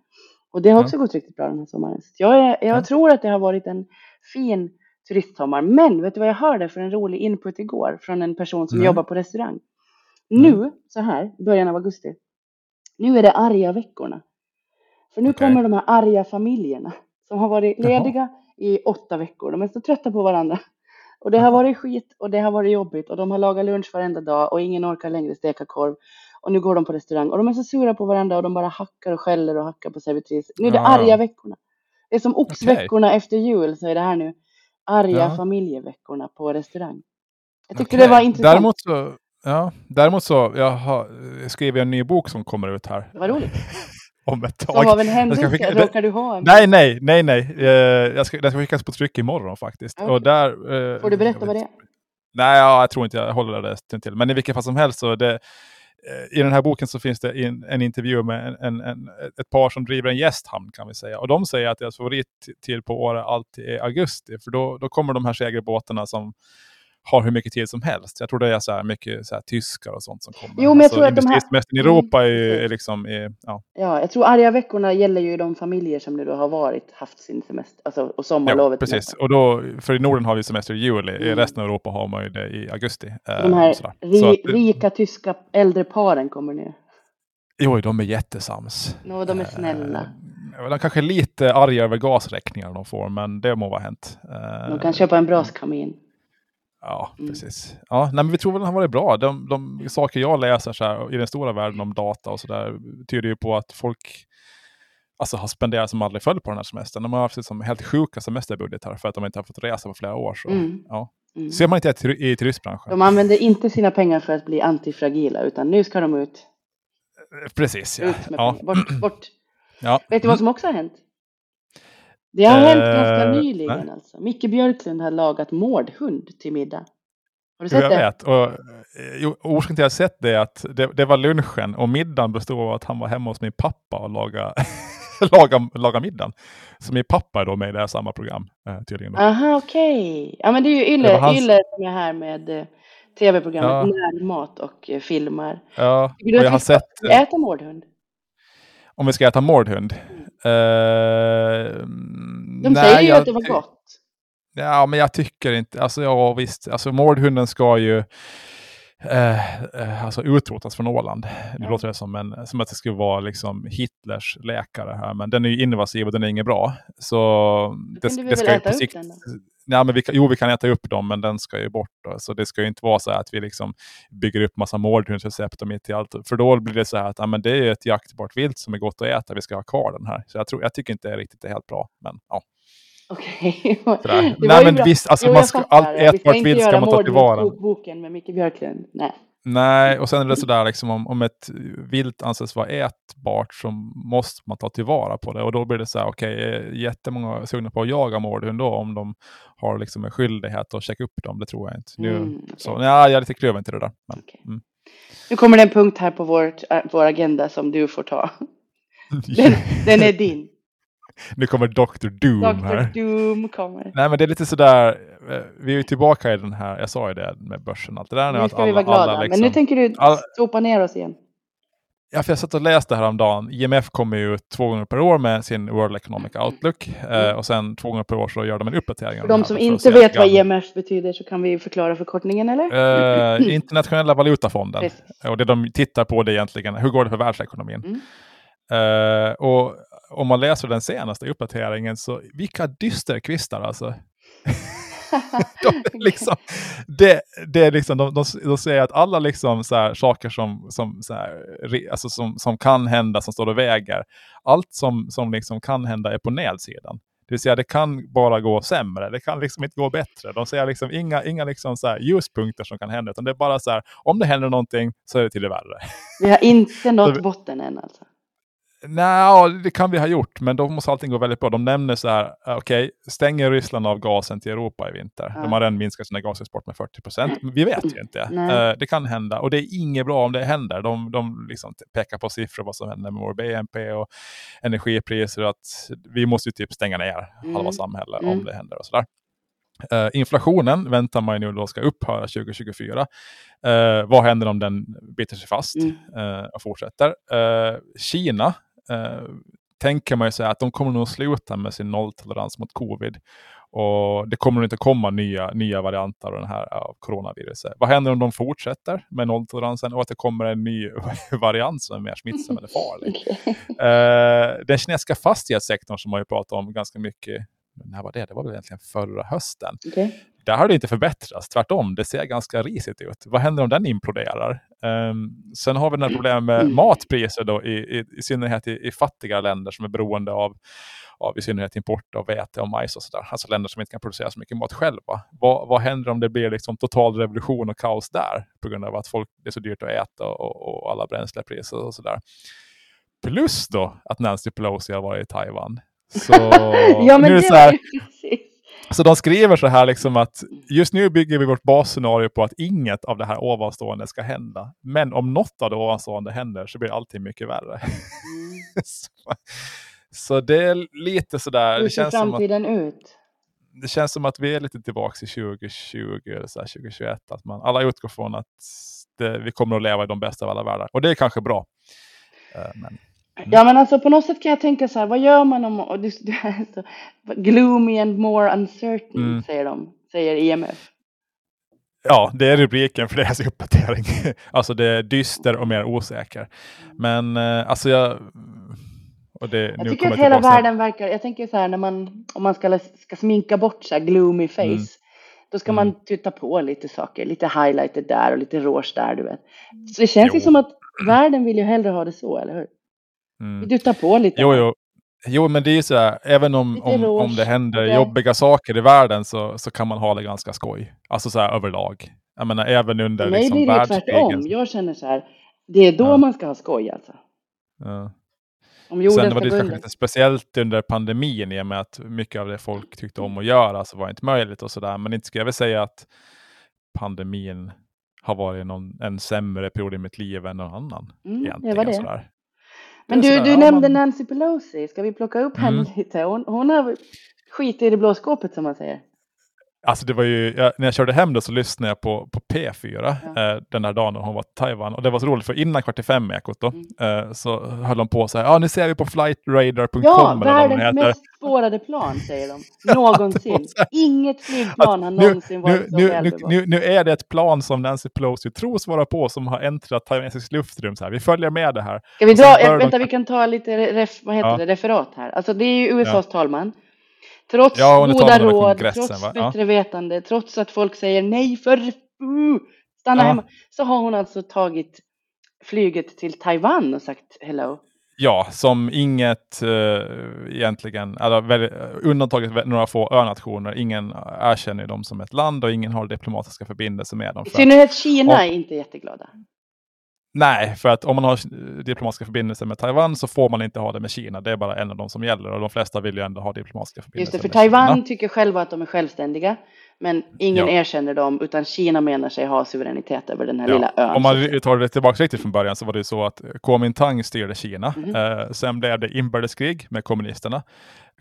Och det har också ja. gått riktigt bra den här sommaren. Så jag, är, jag ja. tror att det har varit en fin turistsommar. Men vet du vad jag hörde för en rolig input igår från en person som mm. jobbar på restaurang? Mm. Nu, så här, början av augusti. Nu är det arga veckorna. För nu okay. kommer de här arga familjerna som har varit lediga Jaha. i åtta veckor. De är så trötta på varandra. Och det har varit skit och det har varit jobbigt och de har lagat lunch varenda dag och ingen orkar längre steka korv. Och nu går de på restaurang och de är så sura på varandra och de bara hackar och skäller och hackar på servitris. Nu är det ja. arga veckorna. Det är som oxveckorna okay. efter jul så är det här nu. Arga ja. familjeveckorna på restaurang. Jag tyckte okay. det var intressant. Däremot så, ja, däremot så jag har skrivit en ny bok som kommer ut här. Vad roligt. (laughs) Om ett tag. Som av en händelse? Skicka... Råkar du ha en? Nej, nej, nej, nej. Uh, jag ska, den ska skickas på tryck imorgon faktiskt. Okay. Och där, uh, Får du berätta vad det är? Nej, ja, jag tror inte jag håller det till. Men i vilket fall som helst så det, Eh, i den här boken så finns det en, en intervju med en, en, ett par som driver en gästhamn kan vi säga. Och de säger att deras favorittid på året alltid är augusti. För då, då kommer de här segelbåtarna som har hur mycket tid som helst. Jag tror det är så här mycket så här tyskar och sånt som kommer. Jo, men jag alltså, tror att de här... i Europa är, är liksom... Är, ja. ja, jag tror arga veckorna gäller ju de familjer som nu då har varit, haft sin semester, alltså och sommarlovet. Ja, precis. Och då, för i Norden har vi semester i juli, mm. i resten av Europa har man ju det i augusti. Så de här eh, ri, att, rika tyska äldre paren kommer ner. Jo, de är jättesams. No, de är snälla. Eh, de kanske är lite arga över gasräkningar de får, men det må vara hänt. De kan köpa en braskamin. Ja, mm. precis. Ja, nej, men vi tror väl att den har varit bra. De, de saker jag läser så här, i den stora världen om data och sådär tyder ju på att folk alltså, har spenderat som aldrig förr på den här semestern. De har haft liksom helt sjuka semesterbudgetar för att de inte har fått resa på flera år. Så, mm. Ja. Mm. Ser man inte i, i turistbranschen. De använder inte sina pengar för att bli antifragila utan nu ska de ut. Precis, ja. Ut ja. Bort, bort. (clears throat) Ja. Vet du vad som också har hänt? Det har uh, hänt ganska nyligen nej. alltså. Micke Björklund har lagat mårdhund till middag. Har du sett jag det? vet. Och, eh, orsaken till att jag sett det är att det, det, var lunchen och middagen bestod av att han var hemma hos min pappa och lagade, (laughs) laga, laga middagen. Så min pappa är då med i det här samma program eh, tydligen. Aha, okej. Okay. Ja, men det är ju Yle, hans... Yle som är här med eh, tv-programmet ja. Närmat och eh, filmar. Ja, och jag har sett... Äta mårdhund? Om vi ska äta mårdhund? Mm. Uh, De nej, säger ju jag, att det var gott. Ja, men jag tycker inte, alltså ja visst, alltså mårdhunden ska ju eh, eh, alltså utrotas från Åland. Det låter det som, en, som att det skulle vara liksom Hitlers läkare här, men den är ju invasiv och den är inget bra. Så det, det, det ska ju på sikt... Ja, men vi, jo, vi kan äta upp dem, men den ska ju bort. Då. Så det ska ju inte vara så att vi liksom bygger upp massa mårdhundsrecept och mitt i allt. För då blir det så här att ja, men det är ett jaktbart vilt som är gott att äta. Vi ska ha kvar den här. Så jag, tror, jag tycker inte det är riktigt helt bra. Men, ja. Okej. Okay. Nej men visst, alltså, jo, man ska, allt ätbart vilt ska man ta tillvara. boken med Micke Björklund. Nej. Nej, och sen är det sådär liksom om, om ett vilt anses vara ätbart så måste man ta tillvara på det och då blir det så här, okej, okay, jättemånga är sugna på att jaga mårdhund då om de har liksom en skyldighet att checka upp dem, det tror jag inte. Nu, mm, okay. så, ja, jag är lite kluven till det där. Men, okay. mm. Nu kommer det en punkt här på vårt, äh, vår agenda som du får ta. (laughs) Den, den är din. Nu kommer Dr. Doom Dr. här. Doom kommer. Nej men det är lite sådär, eh, vi är ju tillbaka i den här, jag sa ju det med börsen allt det där. Nu ska alla, vi vara glada, liksom, men nu tänker du all... sopa ner oss igen. Ja, för jag satt och läste häromdagen. IMF kommer ju två gånger per år med sin World Economic Outlook mm. eh, och sen två gånger per år så gör de en uppdatering. För de som inte vet vad IMF betyder så kan vi förklara förkortningen eller? Eh, (clears throat) internationella valutafonden. Precis. Och det de tittar på det egentligen, hur går det för världsekonomin? Mm. Uh, och om man läser den senaste uppdateringen så vilka dysterkvistar alltså. (laughs) de, liksom, det, det är liksom, de, de, de säger att alla liksom så här, saker som, som, så här, alltså som, som kan hända, som står och väger, allt som, som liksom kan hända är på nedsidan. Det vill säga det kan bara gå sämre, det kan liksom inte gå bättre. De säger liksom inga, inga liksom så här ljuspunkter som kan hända, utan det är bara så här, om det händer någonting så är det till det värre. Vi har inte (laughs) nått botten än alltså. Nej, det kan vi ha gjort, men då måste allting gå väldigt bra. De nämner så här, okej, okay, stänger Ryssland av gasen till Europa i vinter? Ja. De har redan minskat sina gasexport med 40 procent. Vi vet ju inte. Uh, det kan hända och det är inget bra om det händer. De, de liksom pekar på siffror vad som händer med vår BNP och energipriser. Att vi måste typ stänga ner mm. halva samhället mm. om det händer och sådär. Uh, inflationen väntar man ju nu då ska upphöra 2024. Uh, vad händer om den biter sig fast mm. uh, och fortsätter? Kina eh, tänker man ju sig att de kommer nog sluta med sin nolltolerans mot covid. Och det kommer inte komma nya, nya varianter av den här av coronaviruset. Vad händer om de fortsätter med nolltoleransen och att det kommer en ny (laughs) variant som är mer smittsam eller farlig? (laughs) eh, den kinesiska fastighetssektorn som man ju pratat om ganska mycket när var det? Det var väl egentligen förra hösten. Okay. Där har det inte förbättrats, tvärtom. Det ser ganska risigt ut. Vad händer om den imploderar? Um, sen har vi den här problemet med mm. matpriser då, i, i, i synnerhet i, i, fattiga länder som är beroende av, av i synnerhet import av vete och majs och sådär. Alltså länder som inte kan producera så mycket mat själva. Vad, vad händer om det blir liksom total revolution och kaos där på grund av att folk, det är så dyrt att äta och, och alla bränslepriser och sådär. Plus då att Nancy Pelosi har varit i Taiwan. Så (laughs) ja, men nu det så här, så de skriver så här liksom att just nu bygger vi vårt basscenario på att inget av det här ovanstående ska hända. Men om något av det ovanstående händer så blir allting mycket värre. Mm. (laughs) så, så, det är lite sådär. Hur ser framtiden att, ut? Det känns som att vi är lite tillbaka i 2020 eller så 2021. Att man, alla utgår från att det, vi kommer att leva i de bästa av alla världar. Och det är kanske bra. Uh, men. Ja men alltså på något sätt kan jag tänka så här, vad gör man om, och du, du är så, gloomy and more uncertain mm. säger de, säger IMF. Ja, det är rubriken för deras uppdatering. (laughs) alltså det är dyster och mer osäker. Men eh, alltså jag... Det, jag tycker att hela världen verkar, jag tänker så här när man, om man ska, ska sminka bort så här gloomy face, mm. då ska mm. man tuta på lite saker, lite highlighter där och lite rouge där, du vet. Så det känns jo. ju som att världen vill ju hellre ha det så, eller hur? Mm. Du tar på lite. Jo, jo. Jo, men det är ju så här, även om, om, om det händer okay. jobbiga saker i världen så, så kan man ha det ganska skoj. Alltså så här överlag. Jag menar även under För mig liksom, blir det tvärtom. Jag känner så här, det är då ja. man ska ha skoj alltså. Ja. Om jorden Sen var det kanske lite speciellt under pandemin i och med att mycket av det folk tyckte om att göra så var inte möjligt och sådär. Men inte skulle jag väl säga att pandemin har varit någon, en sämre period i mitt liv än någon annan. Mm, det egentligen, var det. sådär. Men du, du nämnde man- Nancy Pelosi. Ska vi plocka upp henne Mm. lite? Hon, hon har skit i det blå skåpet som man säger. Alltså det var ju, jag, när jag körde hem då så lyssnade jag på, på P4 Ja. eh, den där dagen när hon var i Taiwan. Och det var så roligt för innan kvart i fem ekot då, Mm. eh, så höll de på så här, ja nu ser vi på flightradar.com Ja, världens mest spårade plan säger de. Någonsin. (laughs) Inget flygplan har någonsin nu, varit så nu, nu, nu, nu är det ett plan som Nancy Pelosi tros vara på som har äntrat taiwanesiskt luftrum. Så här. Vi följer med det här. Ska vi dra, eh, de- vänta vi kan ta lite ref, vad heter Ja. det, referat här. Alltså det är ju USAs talman. Trots Ja, och goda råd, trots va? Ja. bättre vetande, trots att folk säger nej för uh, stanna Ja. hemma. Så har hon alltså tagit flyget till Taiwan och sagt hello. Ja, som inget eh, egentligen, eller undantaget några få önationer, ingen erkänner dem som ett land och ingen har diplomatiska förbindelser med dem. I synnerhet Kina Ja. är inte jätteglada. Nej, för att om man har diplomatiska förbindelser med Taiwan så får man inte ha det med Kina. Det är bara en av dem som gäller och de flesta vill ju ändå ha diplomatiska Just förbindelser det, för Taiwan Kina. tycker själva att de är självständiga. Men ingen Ja. erkänner dem, utan Kina menar sig ha suveränitet över den här Ja, lilla ön. Om man tar det tillbaka riktigt från början så var det ju så att Kuomintang styrde Kina. Mhm. Eh, sen blev det inbördeskrig med kommunisterna.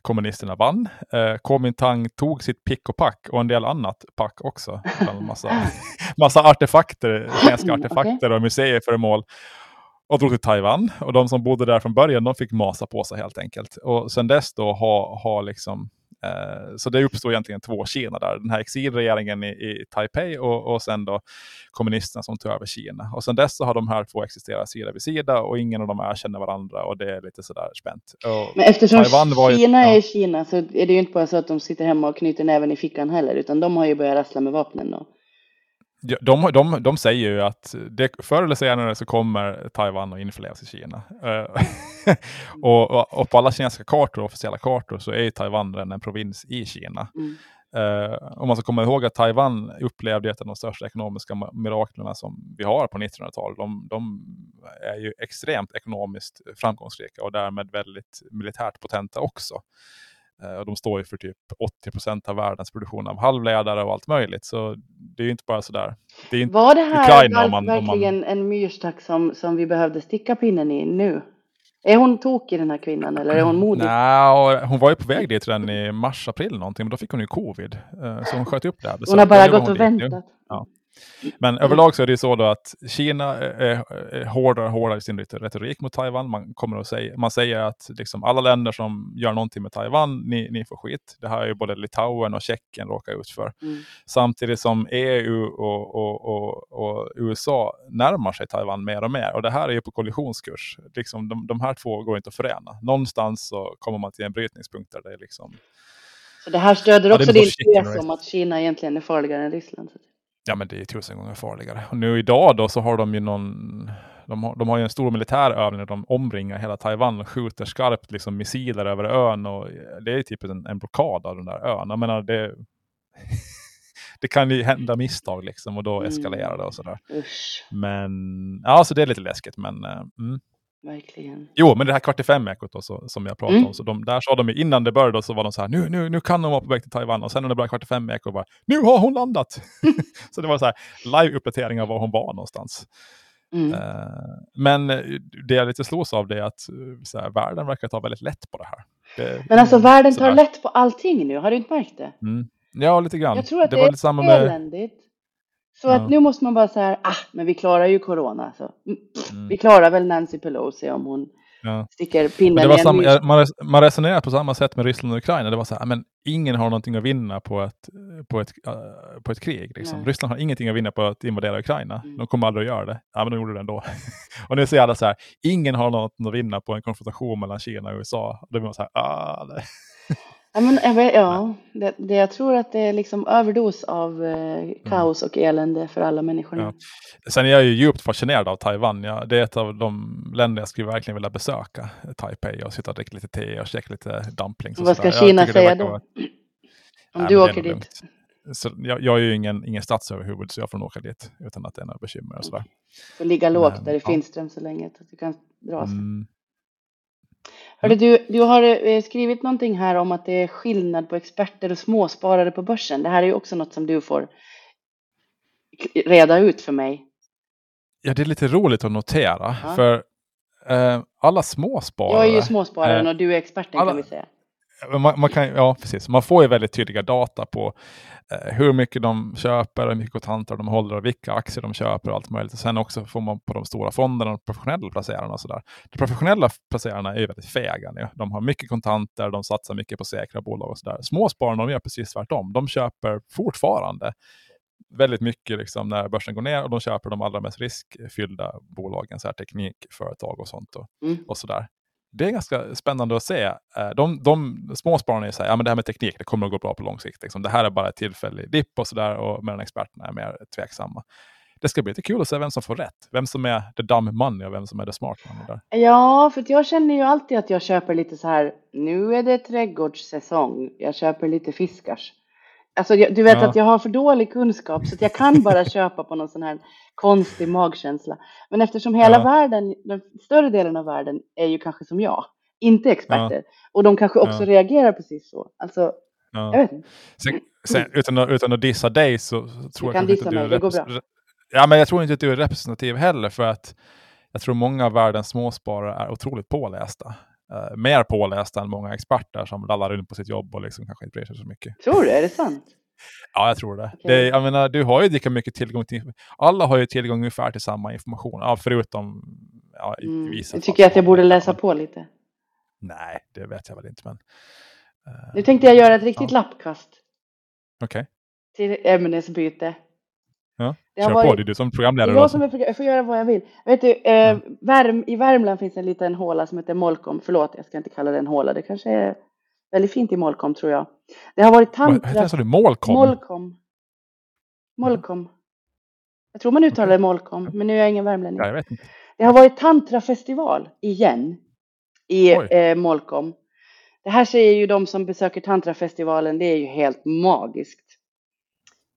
Kommunisterna vann. Eh, Kuomintang tog sitt pick och pack och en del annat pack också. En massa, (laughs) massa artefakter, (laughs) Okej. artefakter och museiföremål. Och drog till Taiwan. Och de som bodde där från början, de fick masa på sig helt enkelt. Och sen dess då har ha liksom Så det uppstod egentligen två Kina där. Den här exilregeringen i, i Taipei och, och sen då kommunisterna som tog över Kina. Och sen dess så har de här två existerat sida vid sida och ingen av dem erkänner varandra och det är lite sådär spänt. Och Men eftersom Taiwan var ju- Kina ja. är Kina så är det ju inte bara så att de sitter hemma och knyter näven i fickan heller, utan de har ju börjat rassla med vapnen då. De, de, de säger ju att det, förr eller senare så kommer Taiwan att införlivas i Kina. Eh, (laughs) och, och, och på alla kinesiska kartor, officiella kartor, så är ju Taiwan redan en provins i Kina. Mm. Eh, om man ska komma ihåg att Taiwan upplevde ett av de största ekonomiska miraklerna som vi har på 1900-talet. De, de är ju extremt ekonomiskt framgångsrika och därmed väldigt militärt potenta också. Eh, och de står ju för typ 80 procent av världens produktion av halvledare och allt möjligt. Så det är ju inte bara sådär. Det är inte, Var det här Ukraina, om man- om man- verkligen en myrstack som, som vi behövde sticka pinnen i nu? Är hon tokig den här kvinnan eller är hon modig? Nja, hon var ju på väg dit redan i mars-april någonting, men då fick hon ju covid. Eh, så hon sköt upp det här Hon har bara gått och väntat. Ja. Men överlag så är det ju så då att Kina är, hårdare och hårdare i sin retorik mot Taiwan. Man, kommer att säga, man säger att liksom alla länder som gör någonting med Taiwan, ni, ni får skit. Det här är ju både Litauen och Tjeckien råkar ut för. Mm. Samtidigt som EU och, och, och, och USA närmar sig Taiwan mer och mer. Och det här är ju på kollisionskurs. Liksom de, de här två går inte att förena. Någonstans så kommer man till en brytningspunkt där det är liksom Så det här stöder Ja, också någon din tes om att Kina egentligen är farligare än Ryssland. Ja men det är tusen gånger farligare. Och nu idag då så har de ju någon de har, de har ju en stor militär övning där de omringar hela Taiwan och skjuter skarpt liksom missiler över ön. Och det är typ en, en blockad av den där ön. Jag menar det, (laughs) det kan ju hända misstag liksom och då Mm. eskalerar det och sådär. Men ja, så det är lite läskigt. Men eh, mm. Verkligen. jo, men det här kvart i fem ekot då, så, som jag pratade Mm. om. Så de, där sa de ju innan det började så var de så här, nu, nu, nu kan de vara på väg till Taiwan. Och sen när det började kvart i fem ekot bara, nu har hon landat. (laughs) (laughs) så det var så här live-uppdatering av var hon var någonstans. Mm. Eh, men eh, det jag lite slås av det är att eh, så här, världen verkar ta väldigt lätt på det här. Det, Men alltså världen tar lätt på allting nu, har du inte märkt det? Mm. Ja, lite grann. Jag tror att det, var är lite samma med... eländigt. Så Ja. att nu måste man bara säga, ah, men vi klarar ju corona. Så. mm, Mm. Vi klarar väl Nancy Pelosi om hon Ja. sticker pinnen det i en eh, man, man resonerar på samma sätt med Ryssland och Ukraina. Det var så här, men ingen har någonting att vinna på ett, på ett, på ett krig. Liksom. Nej. Ryssland har ingenting att vinna på att invadera Ukraina. Mm. De kommer aldrig att göra det. Ja, men de gjorde det ändå. (laughs) och nu säger alla så här, ingen har något att vinna på en konfrontation mellan Kina och USA. Och då blir man så här, ah, det. Ja, men, jag vet- ja, det, det, jag tror att det är liksom överdos av eh, kaos och elände för alla människorna. Ja. Sen är jag ju djupt fascinerad av Taiwan. Ja, det är ett av de länder jag skulle verkligen vilja besöka. Taipei och sitta och dricka lite te och käka lite dumplings. och Vad ska Kina säga då? vara- (clears throat) Om du åker dit? lugnt. Så jag, jag är ju ingen, ingen statsöverhuvud så jag får nog åka dit utan att det är några bekymmer och sådär. Får ligga lågt Men, där i ja. Finström så länge att du kan dra sig. Mm. Hörde, du, du har eh, skrivit någonting här om att det är skillnad på experter och småsparare på börsen. Det här är ju också något som du får reda ut för mig? Ja, det är lite roligt att notera. Ja. För eh, alla småsparare. Jag är ju småspararen eh, och du är experten alla, kan vi säga. Man, man, kan, ja, precis. Man får ju väldigt tydliga data på hur mycket de köper, hur mycket kontanter de håller och vilka aktier de köper och allt möjligt. Och sen också får man på de stora fonderna och professionella placerarna och sådär. De professionella placerarna är ju väldigt fega nu. De har mycket kontanter, de satsar mycket på säkra bolag och sådär. Småspararna de gör precis tvärtom. De köper fortfarande väldigt mycket liksom när börsen går ner och de köper de allra mest riskfyllda bolagen, så här teknikföretag och sånt. Och, mm. och sådär det är ganska spännande att se. Eh, de, de småspararna säger att ja, det här med teknik det kommer att gå bra på lång sikt. Liksom. Det här är bara ett tillfällig dipp och sådär. Och medan experterna är mer tveksamma. Det ska bli lite kul att se vem som får rätt. Vem som är the dumb money och vem som är the smart money. Där. Ja, för jag känner ju alltid att jag köper lite så här. Nu är det trädgårdssäsong. Jag köper lite fiskars. Alltså, du vet ja. att jag har för dålig kunskap så jag kan bara (laughs) köpa på någon sån här konstig magkänsla. Men eftersom hela ja. världen, den större delen av världen är ju kanske som jag, inte experter. Ja. Och de kanske också reagerar precis så. Alltså, jag vet inte. Sen, sen, utan, att, utan att dissa dig så, så tror du jag kan dissa mig, det går bra. Ja, men jag tror inte att du är representativ heller för att jag tror många av världens småsparare är otroligt pålästa. Uh, mer pålästa än många experter som lallar runt på sitt jobb och liksom kanske inte bryr sig så mycket. Tror du? Är det sant? (laughs) Ja, jag tror det. Okay. det jag menar, du har ju lika mycket tillgång till, alla har ju tillgång ungefär till samma information, ja, förutom ja, i mm. vissa Jag tycker att jag borde läsa på lite. Nej, det vet jag väl inte. Men, uh, nu tänkte jag göra ett riktigt ja. lappkast. Okej. Okay. Till ämnesbyte. Ja, kör varit... på, det är du som programledare. Jag, som jag får göra vad jag vill. Vet du, eh, ja. Värm, I Värmland finns en liten håla som heter Molkom. Förlåt, jag ska inte kalla det en håla. Det kanske är väldigt fint i Molkom tror jag. Det har varit tantra... Vad sa du? Molkom? Molkom. Molkom. Jag tror man uttalar det Molkom, men nu är jag ingen värmlänning. Ja, jag vet inte. Det har varit tantrafestival igen i eh, Molkom. Det här säger ju de som besöker tantrafestivalen, det är ju helt magiskt.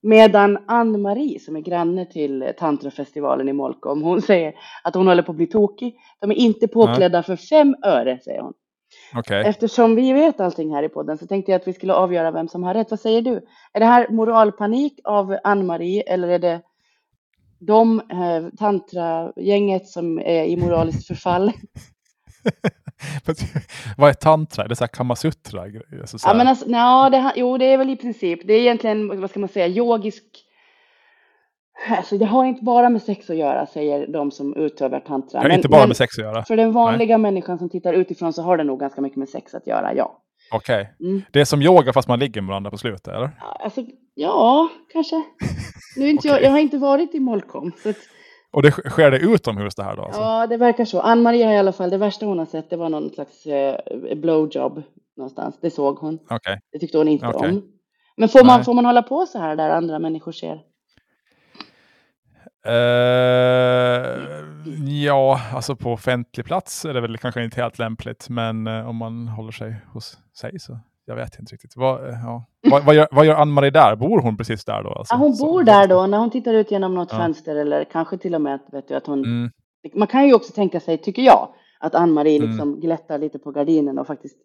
Medan Ann-Marie som är granne till tantrafestivalen i Molkom, hon säger att hon håller på att bli tokig. De är inte påklädda ja. för fem öre, säger hon. Okay. Eftersom vi vet allting här i podden så tänkte jag att vi skulle avgöra vem som har rätt. Vad säger du? Är det här moralpanik av Ann-Marie eller är det de eh, tantra-gänget som är i moraliskt förfall? (laughs) (laughs) Vad är tantra? Är det så här kamasutra? Alltså så här... Ja, men alltså, ja, det, jo, det är väl i princip. Det är egentligen, vad ska man säga, yogisk Alltså det har inte bara med sex att göra, säger de som utövar tantra. Det har inte bara men med sex att göra? För den vanliga Nej. människan som tittar utifrån så har det nog ganska mycket med sex att göra, ja. Okej. Okay. Mm. Det är som yoga fast man ligger med varandra på slutet, eller? Alltså, ja, kanske. Nu inte (laughs) okay. jag, jag har inte varit i Molkom. Så att... Och det sker det utomhus det här då? Alltså? Ja, det verkar så. Ann-Marie har i alla fall, det värsta hon har sett, det var någon slags eh, blowjob någonstans. Det såg hon. Okay. Det tyckte hon inte okay. om. Men får man, får man hålla på så här där andra människor ser? Uh, ja, alltså på offentlig plats är det väl kanske inte helt lämpligt, men uh, om man håller sig hos sig så jag vet inte riktigt. Vad, uh, ja. vad, vad, gör, vad gör Ann-Marie där? Bor hon precis där då? Alltså? Ja, hon bor där då, när hon tittar ut genom något ja. fönster eller kanske till och med vet du, att hon... Mm. Man kan ju också tänka sig, tycker jag, att Ann-Marie mm. liksom glättar lite på gardinen och faktiskt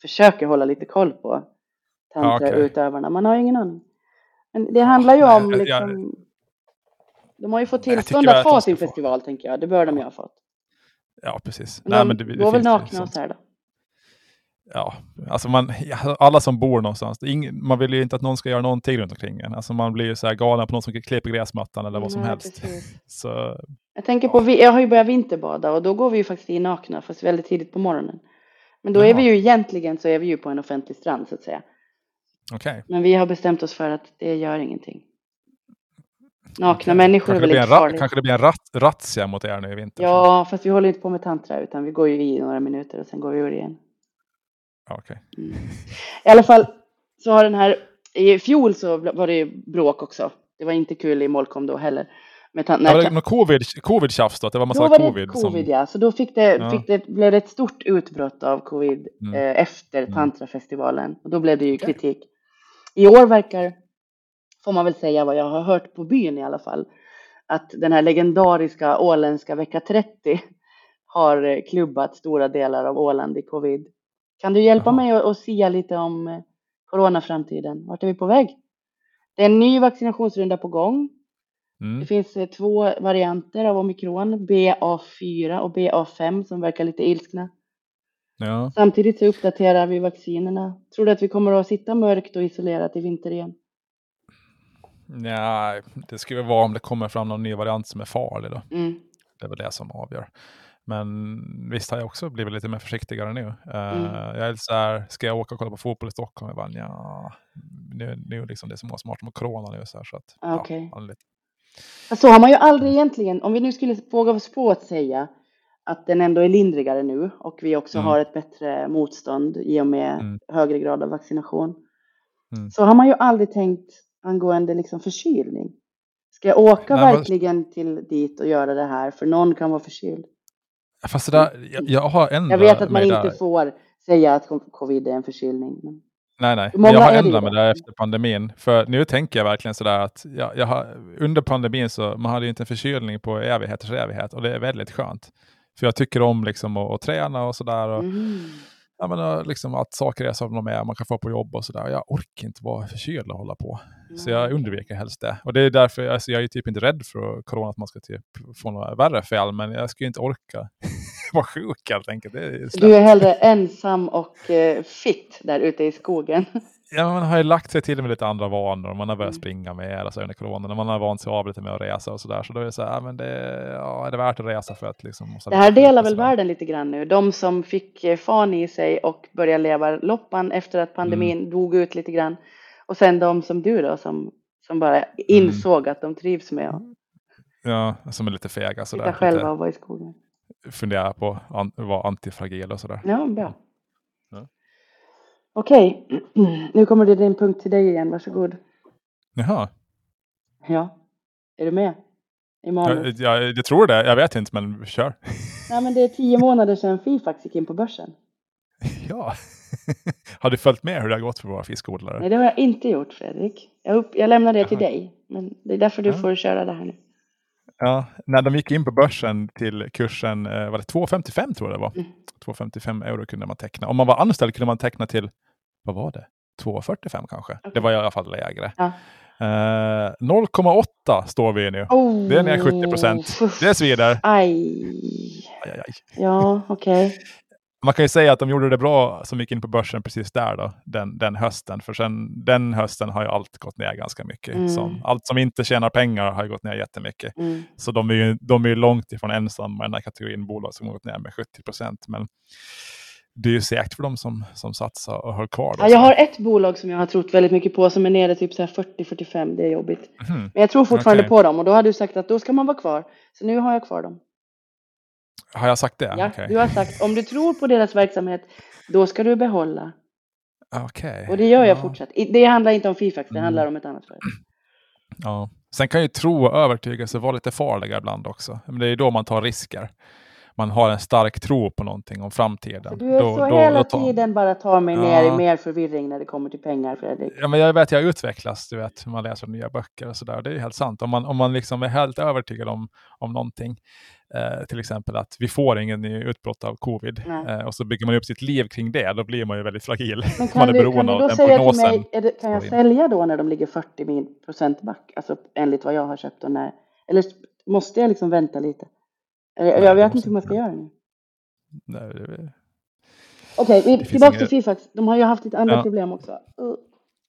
försöker hålla lite koll på tantrautövarna. Ja, okay. Man har ju ingen aning. Men det handlar ju om liksom... De har ju fått tillstånd att ha sin festival, få. tänker jag. Det bör de ju ha fått. Ja, precis. Men Nej, men det, det går väl nakna liksom. och så här då? Ja, alltså man, alla som bor någonstans, ing, man vill ju inte att någon ska göra någonting runt omkring en. Alltså man blir ju så här galen på någon som klipper gräsmattan eller vad som Nej, helst. (laughs) Så, jag tänker på, jag har ju börjat vinterbada och då går vi ju faktiskt i nakna, fast väldigt tidigt på morgonen. Men då Jaha. är vi ju egentligen så är vi ju på en offentlig strand så att säga. Okay. Men vi har bestämt oss för att det gör ingenting. Nakna människor kanske är väl inte farligt. Kanske det blir en rat, razzia mot er nu i vinter? Ja, fast vi håller inte på med tantra utan vi går ju i några minuter och sen går vi ur igen. Okay. Mm. I alla fall så har den här, i fjol så var det ju bråk också. Det var inte kul i Molkom då heller. Med ja, var det något covid, covid-tjafs då? Det var massa då var covid? Det covid som... ja, så då fick det, ja. fick det, blev det ett stort utbrott av covid mm. eh, efter mm. tantrafestivalen. Och då blev det ju okay. kritik. I år verkar får man väl säga vad jag har hört på byn i alla fall, att den här legendariska åländska vecka 30 har eh, klubbat stora delar av Åland i covid. Kan du hjälpa Aha. mig att, att sia lite om eh, coronaframtiden? Vart är vi på väg? Det är en ny vaccinationsrunda på gång. Mm. Det finns eh, två varianter av omikron, BA4 och BA5 som verkar lite ilskna. Ja. Samtidigt så uppdaterar vi vaccinerna. Tror du att vi kommer att sitta mörkt och isolerat i vinter igen? Nej, det skulle vara om det kommer fram någon ny variant som är farlig då. Mm. Det är väl det som avgör. Men visst har jag också blivit lite mer försiktigare nu. Uh, Jag är så här, ska jag åka och kolla på fotboll i Stockholm? Jag bara, ja, nu, nu liksom det som var smart med corona nu. Så, här, så att, okay. ja, lite... Så har man ju aldrig egentligen, om vi nu skulle våga oss på att säga att den ändå är lindrigare nu och vi också mm. har ett bättre motstånd i och med mm. högre grad av vaccination. Mm. Så har man ju aldrig tänkt angående liksom förkylning. Ska jag åka Nej, verkligen men... till dit och göra det här för någon kan vara förkyld? Fast där, jag, jag har ändrat Jag vet att man inte där. får säga att covid är en förkylning. Men... Nej, nej. Jag har ändrat mig där efter pandemin. För nu tänker jag verkligen sådär att jag, jag har, under pandemin så man hade inte en förkylning på evigheters evighet och det är väldigt skönt. För jag tycker om liksom att, att träna och sådär. Och, mm. ja, men, liksom att saker är som de är, man kan få på jobb och sådär. Jag orkar inte vara förkyld och hålla på. Mm. Så jag undviker helst det. Och det är därför alltså, jag är typ inte rädd för corona, att man ska typ få några värre fel, men jag skulle inte orka vara sjuk helt enkelt. Är du är hellre ensam och eh, fit där ute i skogen. Ja, man har ju lagt sig till med lite andra vanor. Man har börjat mm. springa mer alltså, under corona. Man har vant sig av lite med att resa och sådär. Så då är det så här, men det, ja, är det värt att resa för att liksom... Det här delar väl världen lite grann nu. De som fick eh, fan i sig och började leva loppan efter att pandemin mm. dog ut lite grann. Och sen de som du då, som, som bara insåg mm. att de trivs med att... Ja, som är lite fega sådär. Sitta själva och vara i skogen. Fundera på att vara antifragil och sådär. Ja, bra. Okej, (clears throat) nu kommer det din punkt till dig igen, varsågod. Jaha. Ja, är du med? I manus? Ja, jag, jag tror det, jag vet inte, men kör. (laughs) Nej, men det är tio månader sedan Fifax gick in på börsen. (laughs) Ja, (laughs) har du följt med hur det har gått för våra fiskodlare? Nej, det har jag inte gjort, Fredrik. Jag, upp, jag lämnar det Jaha. till dig, men det är därför du ja. får köra det här nu. Ja, när de gick in på börsen till kursen, eh, var det 2,55 tror jag det var. Mm. 2,55 euro kunde man teckna. Om man var anställd kunde man teckna till, vad var det? 2,45 kanske. Okay. Det var i alla fall lägre. Ja. Uh, eh, 0,8 står vi i nu. Oh. Det är ner 70 procent. Det svider. Aj. aj, aj, aj. Ja, okej. Okay. Man kan ju säga att de gjorde det bra som gick in på börsen precis där då, den, den hösten. För sen, den hösten har ju allt gått ner ganska mycket. Mm. Som, allt som inte tjänar pengar har gått ner jättemycket. Mm. Så de är ju de är långt ifrån ensamma i den här kategorin bolag som har gått ner med 70 procent. Men det är ju säkert för dem som, som satsar och höll kvar. Ja, jag har ett bolag som jag har trott väldigt mycket på som är nere typ 40-45. Det är jobbigt. Mm. Men jag tror fortfarande okay. på dem och då har du sagt att då ska man vara kvar. Så nu har jag kvar dem. Har jag sagt det? Ja, okay. du har sagt om du tror på deras verksamhet, då ska du behålla. Okej. Okay. Och det gör jag ja. fortsatt. Det handlar inte om Fifax, det mm. handlar om ett annat företag. Ja. Sen kan ju tro och övertygelse vara lite farliga ibland också. Men det är ju då man tar risker. Man har en stark tro på någonting om framtiden. Du är då, så då, hela då tar... tiden bara tar mig ja. ner i mer förvirring när det kommer till pengar, Fredrik. Ja, men jag vet, jag utvecklas, du vet, man läser nya böcker och sådär. Det är helt sant. Om man, om man liksom är helt övertygad om, om någonting, Eh, till exempel att vi får ingen utbrott av covid eh, och så bygger man upp sitt liv kring det, då blir man ju väldigt fragil. Men (laughs) kan, man är du, kan du då säga till mig, det, kan jag sälja då när de ligger 40 procent back, alltså enligt vad jag har köpt och när, eller måste jag liksom vänta lite? Nej, jag vet inte hur man ska göra nu. Nej, det... Okej, okay, tillbaka till Fifax. De har ju haft lite andra ja. problem också. Uh.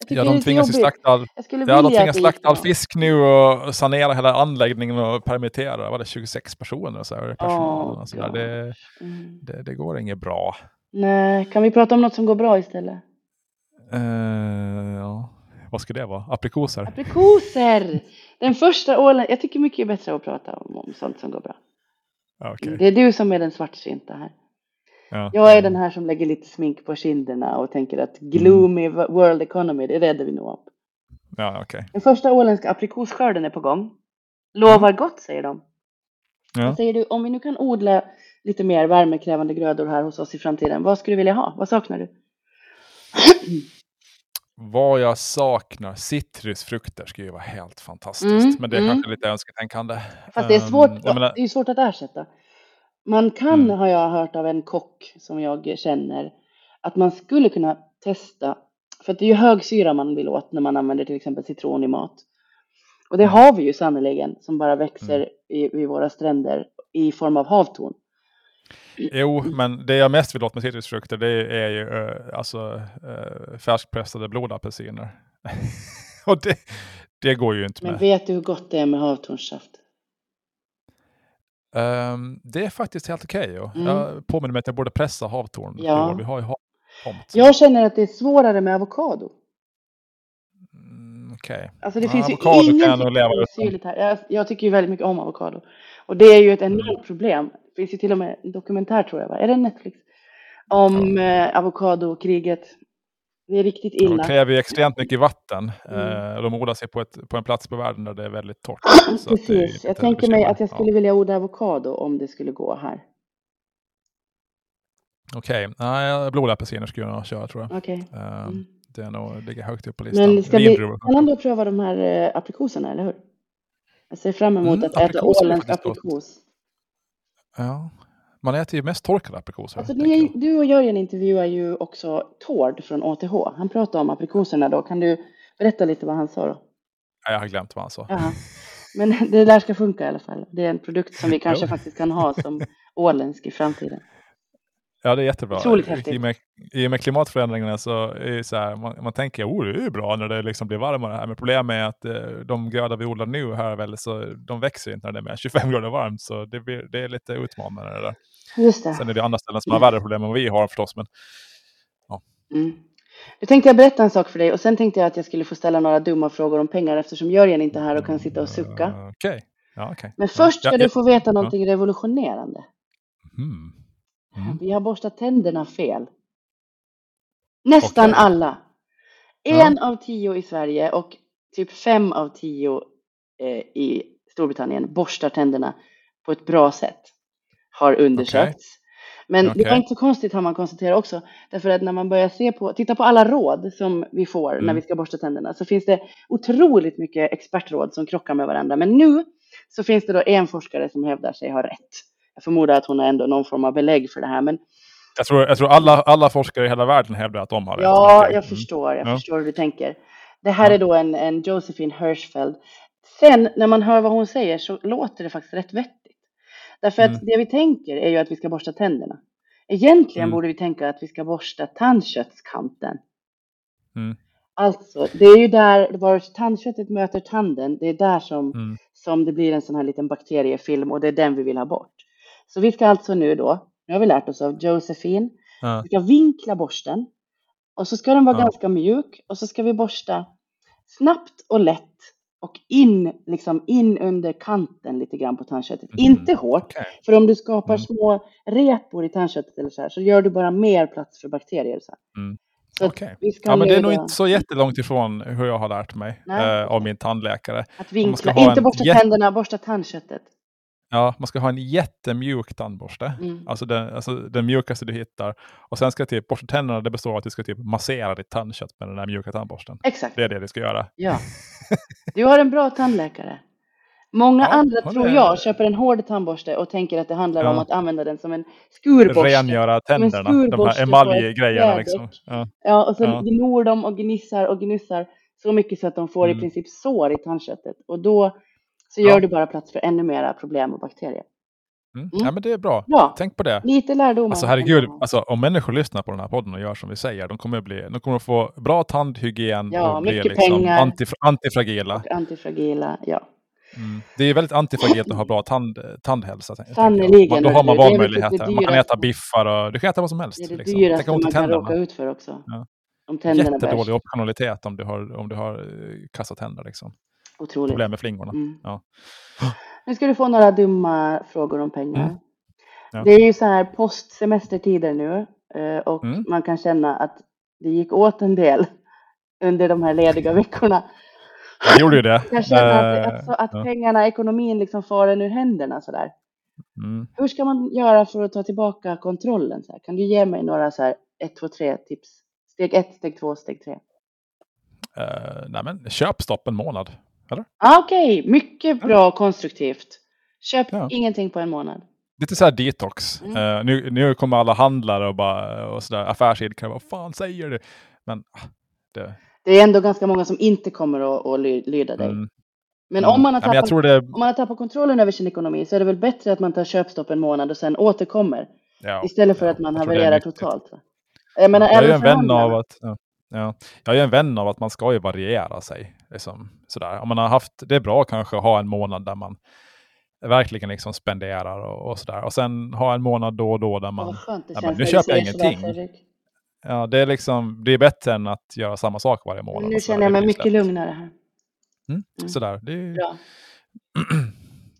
Ja, de tvingas ju slakta all, ja, de tvingas slakta all fisk nu och sanera hela anläggningen och permittera var det 26 personer. Så här, personalen, oh, så där. Det, mm. det, det, går inget bra. Nej, kan vi prata om något som går bra istället? Uh, ja. Vad ska det vara? Aprikoser? Aprikoser! Den första ålen, jag tycker mycket bättre att prata om, om sånt som går bra. Okay. Det är du som är den svartsynta här. Ja. Jag är den här som lägger lite smink på kinderna och tänker att gloomy mm. world economy, det räddar vi nog upp. Ja, okay. Den första åländska aprikosskörden är på gång. Lovar mm. gott, säger de. Ja. Vad säger du, om vi nu kan odla lite mer värmekrävande grödor här hos oss i framtiden, vad skulle du vilja ha? Vad saknar du? (clears throat) Vad jag saknar, citrusfrukter skulle ju vara helt fantastiskt. Mm, men det är mm. kanske lite önsketänkande. Fast det är svårt, um, menar... det är svårt att ersätta. Man kan, mm. har jag hört av en kock som jag känner, att man skulle kunna testa, för det är ju hög syra man vill åt när man använder till exempel citron i mat. Och det har vi ju sannerligen som bara växer mm. i, vid våra stränder i form av havtorn. Jo, men det jag mest vill åt med citrusfrukter det är ju uh, alltså, uh, färskpressade blodapelsiner. (laughs) och det, det går ju inte men med. Men vet du hur gott det är med havtornssaft? Um, det är faktiskt helt okej. Okay, mm. Jag påminner mig att jag borde pressa havtorn. Ja. Vi har ju hav jag känner att det är svårare med avokado. Mm, Okej. Okay. Alltså det ja, finns ju ingenting syrligt här. Jag, jag, tycker ju väldigt mycket om avokado. Och det är ju ett mm. enormt mm. problem. Finns ju till och med en dokumentär tror jag, va? är det Netflix? Om ja. eh, avokadokriget. Det är riktigt illa. De kräver ju extremt mycket vatten. Mm. Eh, de odlar sig på, ett, på en plats på världen där det är väldigt torrt. (clears throat) Precis. jag tänker mig att jag skulle vilja odla avokado om det skulle gå här. Okej, okay. nej, blodapelsiner skulle jag nog köra tror jag. Okay. Uh, mm. Det är nog, ligger högt upp på listan. Men ska vi ändå pröva de här eh, aprikoserna, eller hur? Jag ser fram emot mm, att äta åländsk aprikos. Ja, man äter ju mest torkade aprikoser. Alltså, ni, du och Jörgen intervjuar ju också Tord från ATH. Han pratade om aprikoserna då. Kan du berätta lite vad han sa då? Jag har glömt vad han sa. Jaha. Men (laughs) det där ska funka i alla fall. Det är en produkt som vi (laughs) kanske faktiskt kan ha som åländsk i framtiden. Ja, det är jättebra. Otroligt häftigt. I och med, i och med klimatförändringarna så är det så här, man, man tänker att oh, det är bra när det liksom blir varmare här. Men problemet är att eh, de grödor vi odlar nu här väl, så de växer inte när det är mer 25 grader varmt. Så det, blir, det är lite utmanande det där. Just det. Sen är det andra ställen som har värre problem än vad vi har förstås. Men, ja. Mm. Nu tänkte jag berätta en sak för dig och sen tänkte jag att jag skulle få ställa några dumma frågor om pengar eftersom Jörgen inte är här och kan sitta och sucka. Uh, okay. ja, okay. Men först ska ja, du få veta någonting revolutionerande. Mm. Mm. Vi har borstat tänderna fel. Nästan okay. alla. En ja. av tio i Sverige och typ fem av tio eh, i Storbritannien borstar tänderna på ett bra sätt. Har undersökts. Okay. Men okay. det var inte så konstigt har man konstaterat också. Därför att när man börjar se på, titta på alla råd som vi får mm. när vi ska borsta tänderna så finns det otroligt mycket expertråd som krockar med varandra. Men nu så finns det då en forskare som hävdar sig ha rätt jag förmodar att hon har ändå någon form av belägg för det här. Men jag tror, jag tror alla, alla forskare i hela världen hävdar att de har rätt. Ja, jag mm. förstår. Jag ja. förstår hur du tänker. Det här ja. är då en, en Josephine Hirschfeld. Sen när man hör vad hon säger så låter det faktiskt rätt vettigt. Därför att mm. det vi tänker är ju att vi ska borsta tänderna. Egentligen mm. borde vi tänka att vi ska borsta tandköttskanten. Mm. Alltså, det är ju där var tandköttet möter tanden. Det är där som, mm. som det blir en sån här liten bakteriefilm och det är den vi vill ha bort. Så vi ska alltså nu då, nu har vi lärt oss av Josefin, ja. vi ska vinkla borsten och så ska den vara ja. ganska mjuk och så ska vi borsta snabbt och lätt och in, liksom in under kanten lite grann på tandköttet. Mm. Inte hårt, okay. för om du skapar mm. små repor i tandköttet eller så här så gör du bara mer plats för bakterier. Så, mm. så okay. ja, men det är nog inte så jättelångt ifrån hur jag har lärt mig eh, av min tandläkare. Att vinkla, inte borsta tänderna, borsta tandköttet. Ja, man ska ha en jättemjuk tandborste. Mm. Alltså, den, alltså den mjukaste du hittar. Och sen ska typ borsta tänderna, det består av att du ska typ massera ditt tandkött med den där mjuka tandborsten. Exakt. Det är det du ska göra. Ja. (laughs) Du har en bra tandläkare. Många ja, andra, tror jag, är... köper en hård tandborste och tänker att det handlar ja. om att använda den som en skurborste. Rengöra tänderna, de här emaljgrejerna. Liksom. Ja. ja, och så ja. gnor de och gnissar och gnissar så mycket så att de får mm. i princip sår i tandköttet. Och då så gör du bara plats för ännu mera problem och bakterier. Mm. Mm. Ja, men det är bra. bra. Tänk på det. Lite lärdom. Alltså herregud, alltså, om människor lyssnar på den här podden och gör som vi säger, de kommer, bli, de kommer att få bra tandhygien ja, och bli liksom pengar. Antif antifragila. Och antifragila, ja. Mm. Det är väldigt antifragilt att ha bra tand, tandhälsa. Sannerligen. Då har man valmöjligheter. Man kan äta biffar och du kan äta vad som helst. Det är det liksom. dyraste man kan råka ut för också. Ja. Om Jättedålig optionalitet om du har, om du har eh, kassa tänder. Liksom. Otroligt. Problem med flingorna. Mm. Ja. Nu ska du få några dumma frågor om pengar. Mm. Ja. Det är ju så här postsemestertider nu eh, och mm. man kan känna att det gick åt en del (laughs) under de här lediga veckorna. Jag gjorde ju det. (laughs) Jag känner att, att, att, pengarna, ekonomin liksom far en ur händerna sådär. Mm. Hur ska man göra för att ta tillbaka kontrollen? Så här? Kan du ge mig några så här 1, 2, 3 tips? Steg 1, steg 2, steg 3. Uh, nej men köp stopp en månad. Eller? Ah, Okej, okay. mycket bra och konstruktivt. Köp ja. ingenting på en månad. Lite så här detox. Mm. Uh, nu, nu kommer alla handlare och, bara, och så där, affärsidkare. Vad fan säger du? Men ah, det... det är ändå ganska många som inte kommer att, att lyda dig. Mm. Men mm. om, man har tappat, ja, det... om man har tappat kontrollen över sin ekonomi så är det väl bättre att man tar köpstopp en månad och sen återkommer. Ja, istället för att man havererar totalt. Va? Jag, menar, jag är en vän av att, ja, ja, jag är en vän av att man ska ju variera sig. Liksom, sådär. Om man har haft, det är bra kanske att ha en månad där man verkligen liksom spenderar och, och sådär. Och sen ha en månad då och då där man, ja, men, nu köper jag ingenting. Ja, det är liksom, det är bättre än att göra samma sak varje månad. Nu känner jag mig mycket lugnare här. Mm, mm. Sådär, det är,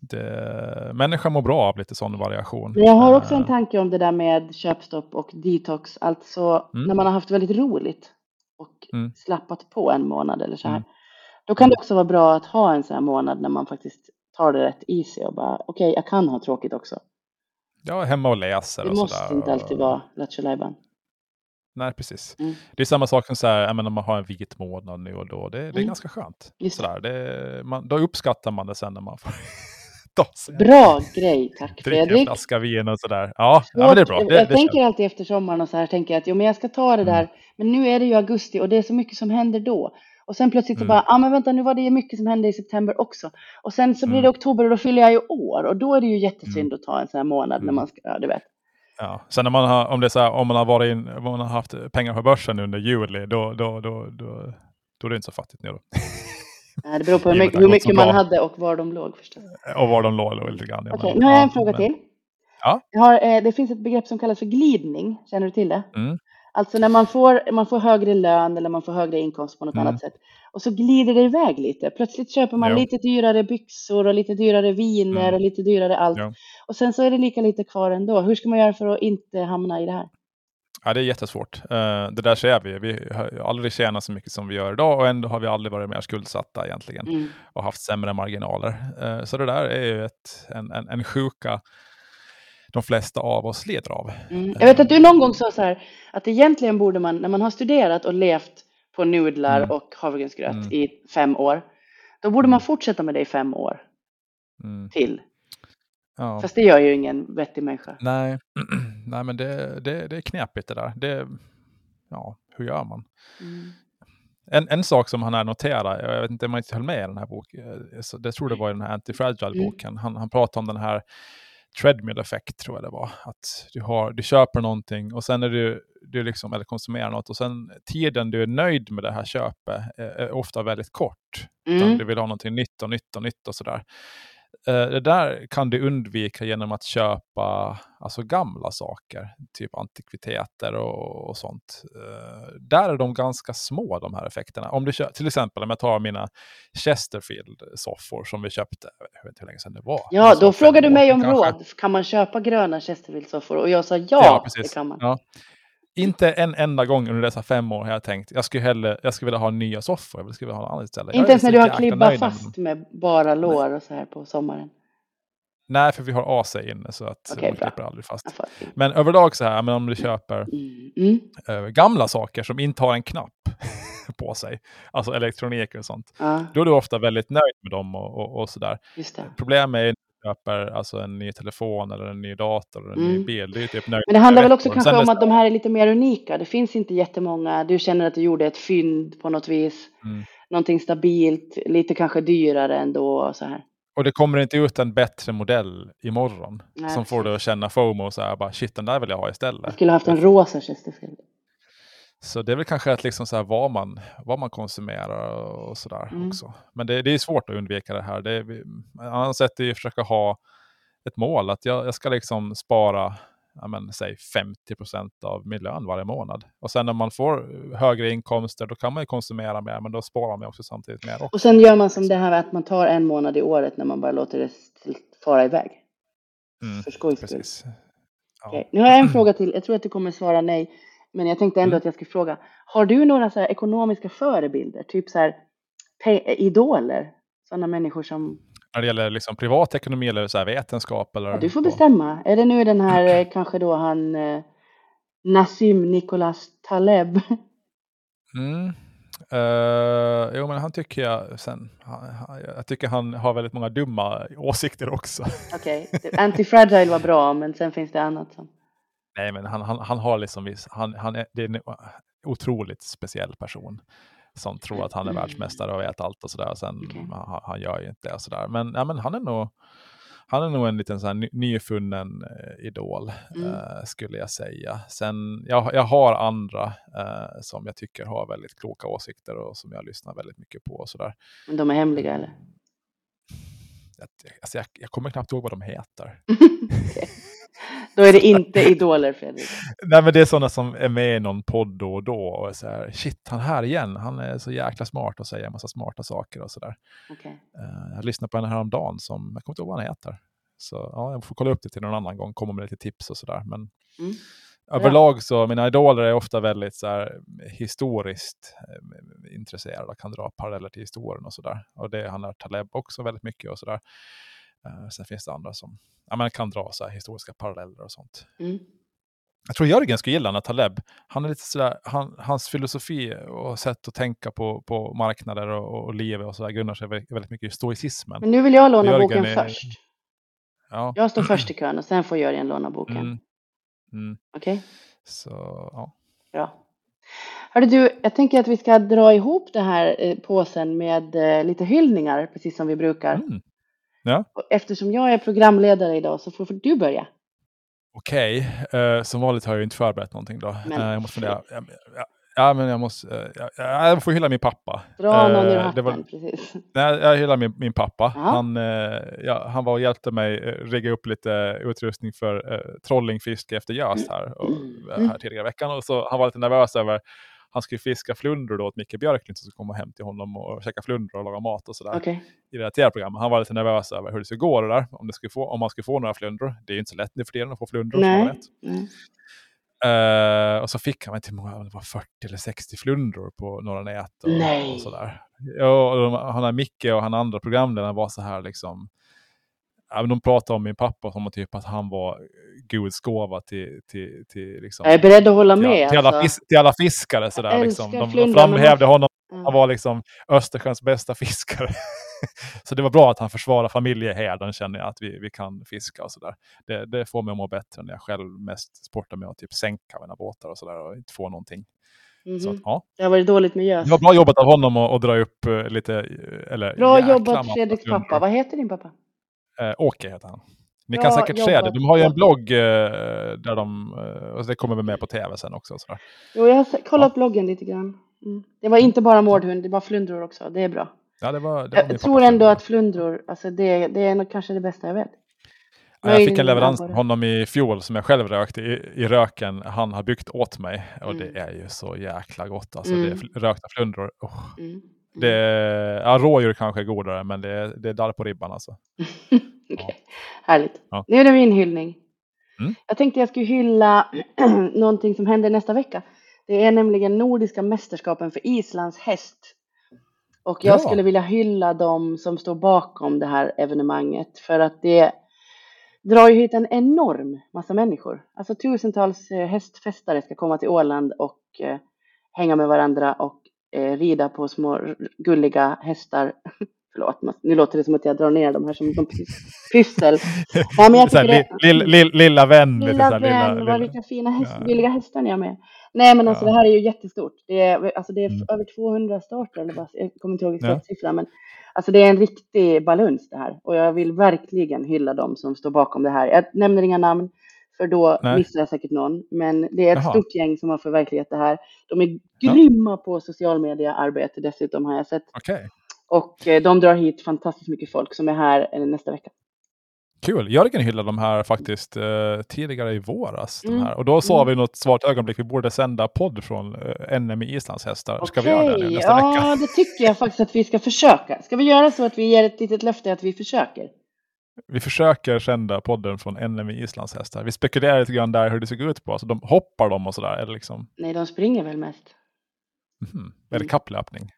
(clears throat) det, människan mår bra av lite sån variation. Men jag har också en eh. tanke om det där med köpstopp och detox. Alltså mm. när man har haft väldigt roligt och mm. slappat på en månad eller så här. Mm. Då kan det också vara bra att ha en sån här månad när man faktiskt tar det rätt easy och bara okej, okay, jag kan ha tråkigt också. Ja, hemma och läser det och sådär. Det måste inte alltid vara Lattjo Nej, precis. Mm. Det är samma sak som så här, menar, man har en vit månad nu och då. Det, det är mm. ganska skönt. Sådär, det, man, då uppskattar man det sen när man får (laughs) sig. Bra grej, tack Fredrik. Dricka en flaska vin och sådär. Ja, ja men det är bra. Det, jag det tänker alltid efter sommaren och så här, tänker jag att jo, men jag ska ta det mm. där. Men nu är det ju augusti och det är så mycket som händer då. Och sen plötsligt så mm. bara, ja ah, men vänta nu var det mycket som hände i september också. Och sen så blir det mm. oktober och då fyller jag ju år. Och då är det ju jättesynd att ta en sån här månad när man ska, ja du vet. Ja. Sen när man har, om, det så här, om man har varit in, om man har haft pengar på börsen under juli, då, då, då, då, då är det inte så fattigt nu då. (laughs) Det beror på hur mycket, hur mycket man hade och var de låg förstås. Och var de låg lite grann. Okej, okay, nu har jag en fråga men... till. Ja. Har, eh, det finns ett begrepp som kallas för glidning. Känner du till det? Mm. Alltså när man får, man får högre lön eller man får högre inkomst på något mm. annat sätt. Och så glider det iväg lite. Plötsligt köper man jo. lite dyrare byxor och lite dyrare viner mm. och lite dyrare allt. Jo. Och sen så är det lika lite kvar ändå. Hur ska man göra för att inte hamna i det här? Ja, det är jättesvårt. Uh, det där ser vi. Vi har aldrig tjänat så mycket som vi gör idag och ändå har vi aldrig varit mer skuldsatta egentligen mm. och haft sämre marginaler. Uh, så det där är ju ett, en, en, en sjuka de flesta av oss lider av. Mm. Jag vet att du någon gång sa så här att egentligen borde man när man har studerat och levt på nudlar mm. och havregrynsgröt mm. i fem år, då borde man mm. fortsätta med det i fem år mm. till. Ja. Fast det gör ju ingen vettig människa. Nej, (clears throat) Nej men det, det, det är knepigt det där. Det, ja, hur gör man? Mm. En, en sak som han här noterar, jag vet inte om man inte höll med i den här boken, eh, det tror det var i den här Antifragile-boken, mm. han, han pratar om den här treadmill effekt tror jag det var. Att du, har, du köper någonting och sen är du, du liksom, eller konsumerar något och sen tiden du är nöjd med det här köpet är, är ofta väldigt kort. Mm. Du vill ha någonting nytt och nytt och nytt och sådär. Eh, det där kan du undvika genom att köpa alltså gamla saker, typ antikviteter och, och sånt. Uh, där är de ganska små de här effekterna. Om du köper, till exempel om jag tar mina Chesterfield-soffor som vi köpte, jag vet inte hur länge sedan det var. Ja, då frågade du mig om kanske. råd. Kan man köpa gröna Chesterfield-soffor? Och jag sa ja, ja det kan man. Ja. Inte en enda gång under dessa fem år har jag tänkt jag skulle, hellre, jag skulle vilja ha nya soffor. Jag skulle vilja ha något annat ställe. Inte ens när du har klibbat fast med bara lår och så här på sommaren. Nej, för vi har AC inne så att okay, man klipper aldrig fast. Men överlag så här, men om du köper mm. Mm. Äh, gamla saker som inte har en knapp (laughs) på sig, alltså elektronik och sånt, uh. då är du ofta väldigt nöjd med dem och, och, och sådär. Problemet är köper alltså en ny telefon eller en ny dator eller en mm. ny bil. Det är typ Men det handlar väl också kanske om att de här är lite mer unika. Det finns inte jättemånga. Du känner att du gjorde ett fynd på något vis. Mm. Någonting stabilt, lite kanske dyrare ändå och så här. Och det kommer inte ut en bättre modell imorgon Nej, som får dig att känna FOMO och så här bara shit den där vill jag ha istället. Jag skulle haft en rosa Chesterfield. Så det är väl kanske att liksom så här vad, man, vad man konsumerar och sådär mm. också. Men det, det, är svårt att undvika det här. Det är, annat sätt är att försöka ha ett mål. Att jag, jag ska liksom spara ja, men, säg 50% av min lön varje månad. Och sen när man får högre inkomster då kan man ju konsumera mer men då sparar man också samtidigt mer. Också. Och sen gör man som det här att man tar en månad i året när man bara låter det fara iväg. Mm, För skojs skull. Ja. Okay. Nu har jag en fråga till. Jag tror att du kommer svara nej. Men jag tänkte ändå mm. att jag skulle fråga, har du några så ekonomiska förebilder? Typ så här idoler? Sådana människor som... När det gäller liksom privatekonomi eller så vetenskap? Eller ja, du får bestämma. Är det nu den här, eh, kanske då han eh, Nassim Nicholas Taleb? Mm. Uh, jo, men han tycker jag sen. Han, jag tycker han har väldigt många dumma åsikter också. Okej, okay. Antifragile var bra, men sen finns det annat som... Nej, men han, han, han har liksom, han, han är, det är en otroligt speciell person. som tror att han är världsmästare och vet allt och sådär. Sen Okay. han, han gör ju inte det och sådär. Men, ja, men han är nog han är nog en liten så ny, nyfunnen eh, idol, Mm. eh, skulle jag säga. Sen, jag, jag har andra eh, som jag tycker har väldigt kloka åsikter och som jag lyssnar väldigt mycket på. Och sådär. Men de är hemliga eller? Jag, alltså jag, jag kommer knappt ihåg vad de heter. (laughs) Då är det inte idoler Fredrik. (laughs) Nej, men det är sådana som är med i någon podd då och då och är så här, shit, han är här igen. Han är så jäkla smart och säger en massa smarta saker och sådär. Okej. Uh, jag lyssnade på den här om dagen som, jag kommer inte ihåg vad han heter. Så ja, jag får kolla upp det till någon annan gång, komma med lite tips och sådär. Men Mm. överlag så, mina idoler är ofta väldigt så här, historiskt eh, intresserade och kan dra paralleller till historien och sådär. Och det handlar Taleb också väldigt mycket och sådär. Uh, sen finns det andra som ja, men kan dra så historiska paralleller och sånt. Mm. Jag tror Jörgen skulle gilla när Taleb. Han är lite sådär, han, hans filosofi och sätt att tänka på, på marknader och, och livet och sådär grundar sig väldigt, mycket i stoicismen. Men nu vill jag låna Jörgen boken är- först. Ja. Jag står först i (clears throat) kön och sen får Jörgen låna boken. Mm. Mm. Okej? Så, ja. Bra. Hörru du, jag tänker att vi ska dra ihop det här eh, påsen med eh, lite hyllningar, precis som vi brukar. Mm. Och eftersom jag är programledare idag så får du börja. Okej, eh, som vanligt har jag inte förberett någonting då. Men- Eh, jag måste fundera. (laughs) Ja, ja, ja, men jag måste, eh, ja, ja, jag får hylla min pappa. Dra någon ur hatten, det var, precis. (laughs) nej, jag hyllar min, min pappa. Ja. Han, ja, han var och hjälpte mig rigga upp lite utrustning för trollingfiske efter gös här, och, Mm. här tidigare i veckan. Och så, han var lite nervös över han skulle fiska flundror då åt Micke Björklund som skulle komma hem till honom och käka flundror och laga mat och sådär Okej. i det här tv-programmet. Han var lite nervös över hur det skulle gå det där, om, det skulle få, om man skulle få några flundror. Det är ju inte så lätt nu för tiden att få flundror. Nej. Eh, och så fick han, inte många, det var 40 eller 60 flundror på några nät. Och, och sådär. Och de, han har Micke och han andra programledaren var så här liksom. Ja, de pratade om min pappa som typ att han var Guds gåva till, till, till, liksom, Jag är beredd att hålla till, med. till, alla, alltså. till alla fiskare. Sådär, liksom. De, de men framhävde honom, Mm. han var liksom Östersjöns bästa fiskare. (laughs) så det var bra att han försvarar familjeherden känner jag, att vi, vi kan fiska och sådär. Det, det får mig att må bättre när jag själv mest sportar med att typ sänka mina båtar och sådär och inte få någonting. Så att, Mhm. ja. Det har varit dåligt med gös. Det var bra jobbat av honom att, att dra upp eh, lite, eh, eller Bra jobbat Fredriks pappa. Vad heter din pappa? Eh, Åke heter han. Ni kan säkert se det. De har ju en blogg eh, där de, eh, och det kommer väl med på tv sen också. Sådär. Jo, jag har kollat bloggen lite grann. Mm. Det var inte bara mårdhund, det var flundror också. Det är bra. Ja, det var, det var Jag tror ändå att flundror, alltså det, det är nog kanske det bästa jag vet. Ja, jag fick en leverans av honom i fjol som jag själv rökte i, i röken. Han har byggt åt mig och Mm. det är ju så jäkla gott. Alltså, Mm. det är fl- rökta flundror. Oh, Mm. Det, ja, rådjur kanske är godare, men det, är- det är där på ribban alltså. (laughs) Okej, Härligt. Ja. Nu är det min hyllning. Mm. Jag tänkte jag skulle hylla (clears throat) någonting som händer nästa vecka. Det är nämligen Nordiska mästerskapen för Islands häst. Och jag Ja. skulle vilja hylla dem som står bakom det här evenemanget för att det drar ju hit en enorm massa människor. Alltså tusentals eh, hästfästare ska komma till Åland och eh, hänga med varandra och eh, rida på små gulliga hästar. (laughs) Förlåt, nu låter det som att jag drar ner de här som pys- pyssel. (laughs) Ja, men jag tycker det- li, li, li, lilla vän. Lilla vän, lilla, vad vilka fina häst, Ja. gulliga hästar ni har med. Nej men alltså Ja. det här är ju jättestort. Det är, alltså, det är Mm. över 200 starter, eller vad, jag kommer inte ihåg Ja. exakt siffran. Men alltså det är en riktig baluns det här. Och jag vill verkligen hylla dem som står bakom det här. Jag nämner inga namn, för då Nej. missar jag säkert någon. Men det är ett Jaha. stort gäng som har förverkligat det här. De är Ja. grymma på social media-arbete dessutom har jag sett. Okej, Och eh, de drar hit fantastiskt mycket folk som är här eh, nästa vecka. kul. Jörgen hyllade de här faktiskt eh, tidigare i våras. Mm. Och då sa Mm. vi något svårt ögonblick, vi borde sända podd från eh, NM i islandshästar. Ska vi göra det nu nästa ja, vecka? det tycker jag faktiskt att vi ska försöka. Ska vi göra så att vi ger ett litet löfte att vi försöker? Vi försöker sända podden från NM i islandshästar. Vi spekulerar lite grann där hur det såg ut på. Alltså, de hoppar de och sådär? Eller liksom, Nej, de springer väl mest. mhm, är det Mm. kapplöpning?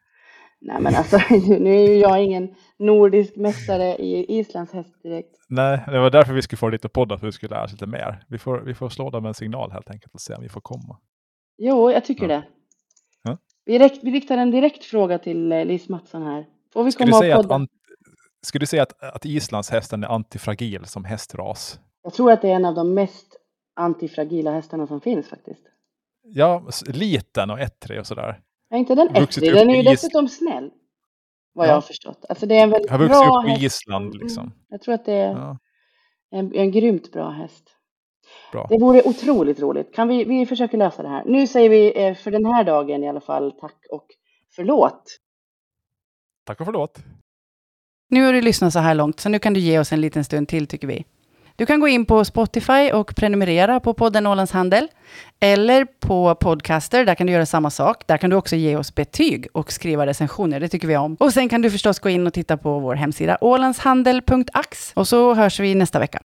Nej, men alltså (laughs) nu är ju jag ingen nordisk mästare i islandshäst direkt. Nej, det var därför vi skulle få lite podd, för vi skulle lära oss lite mer. Vi får, vi får slå dem en signal helt enkelt och se om vi får komma. Jo, jag tycker Ja. det. Ja. Vi, rekt, vi riktar en direkt fråga till eh, Lis Mattsson här. Får vi Skulle komma och att, podda? an, skulle du säga att, att islandshästen är antifragil som hästras? Jag tror att det är en av de mest antifragila hästarna som finns faktiskt. Ja, liten och ettrig och sådär. Ja, inte den ettrig, den är ju dessutom snäll. Vad ja. jag har förstått. Alltså det är en väldigt har vuxit upp på Island liksom. Mm. Jag tror att det är ja. en, en grymt bra häst. Bra. Det vore otroligt roligt. Kan vi, vi försöker lösa det här. Nu säger vi eh, för den här dagen i alla fall tack och förlåt. Tack och förlåt. Nu har du lyssnat så här långt, så nu kan du ge oss en liten stund till tycker vi. Du kan gå in på Spotify och prenumerera på podden Ålands Handel. Eller på Podcaster, där kan du göra samma sak. Där kan du också ge oss betyg och skriva recensioner, det tycker vi om. Och sen kan du förstås gå in och titta på vår hemsida ålandshandel.ax. Och så hörs vi nästa vecka.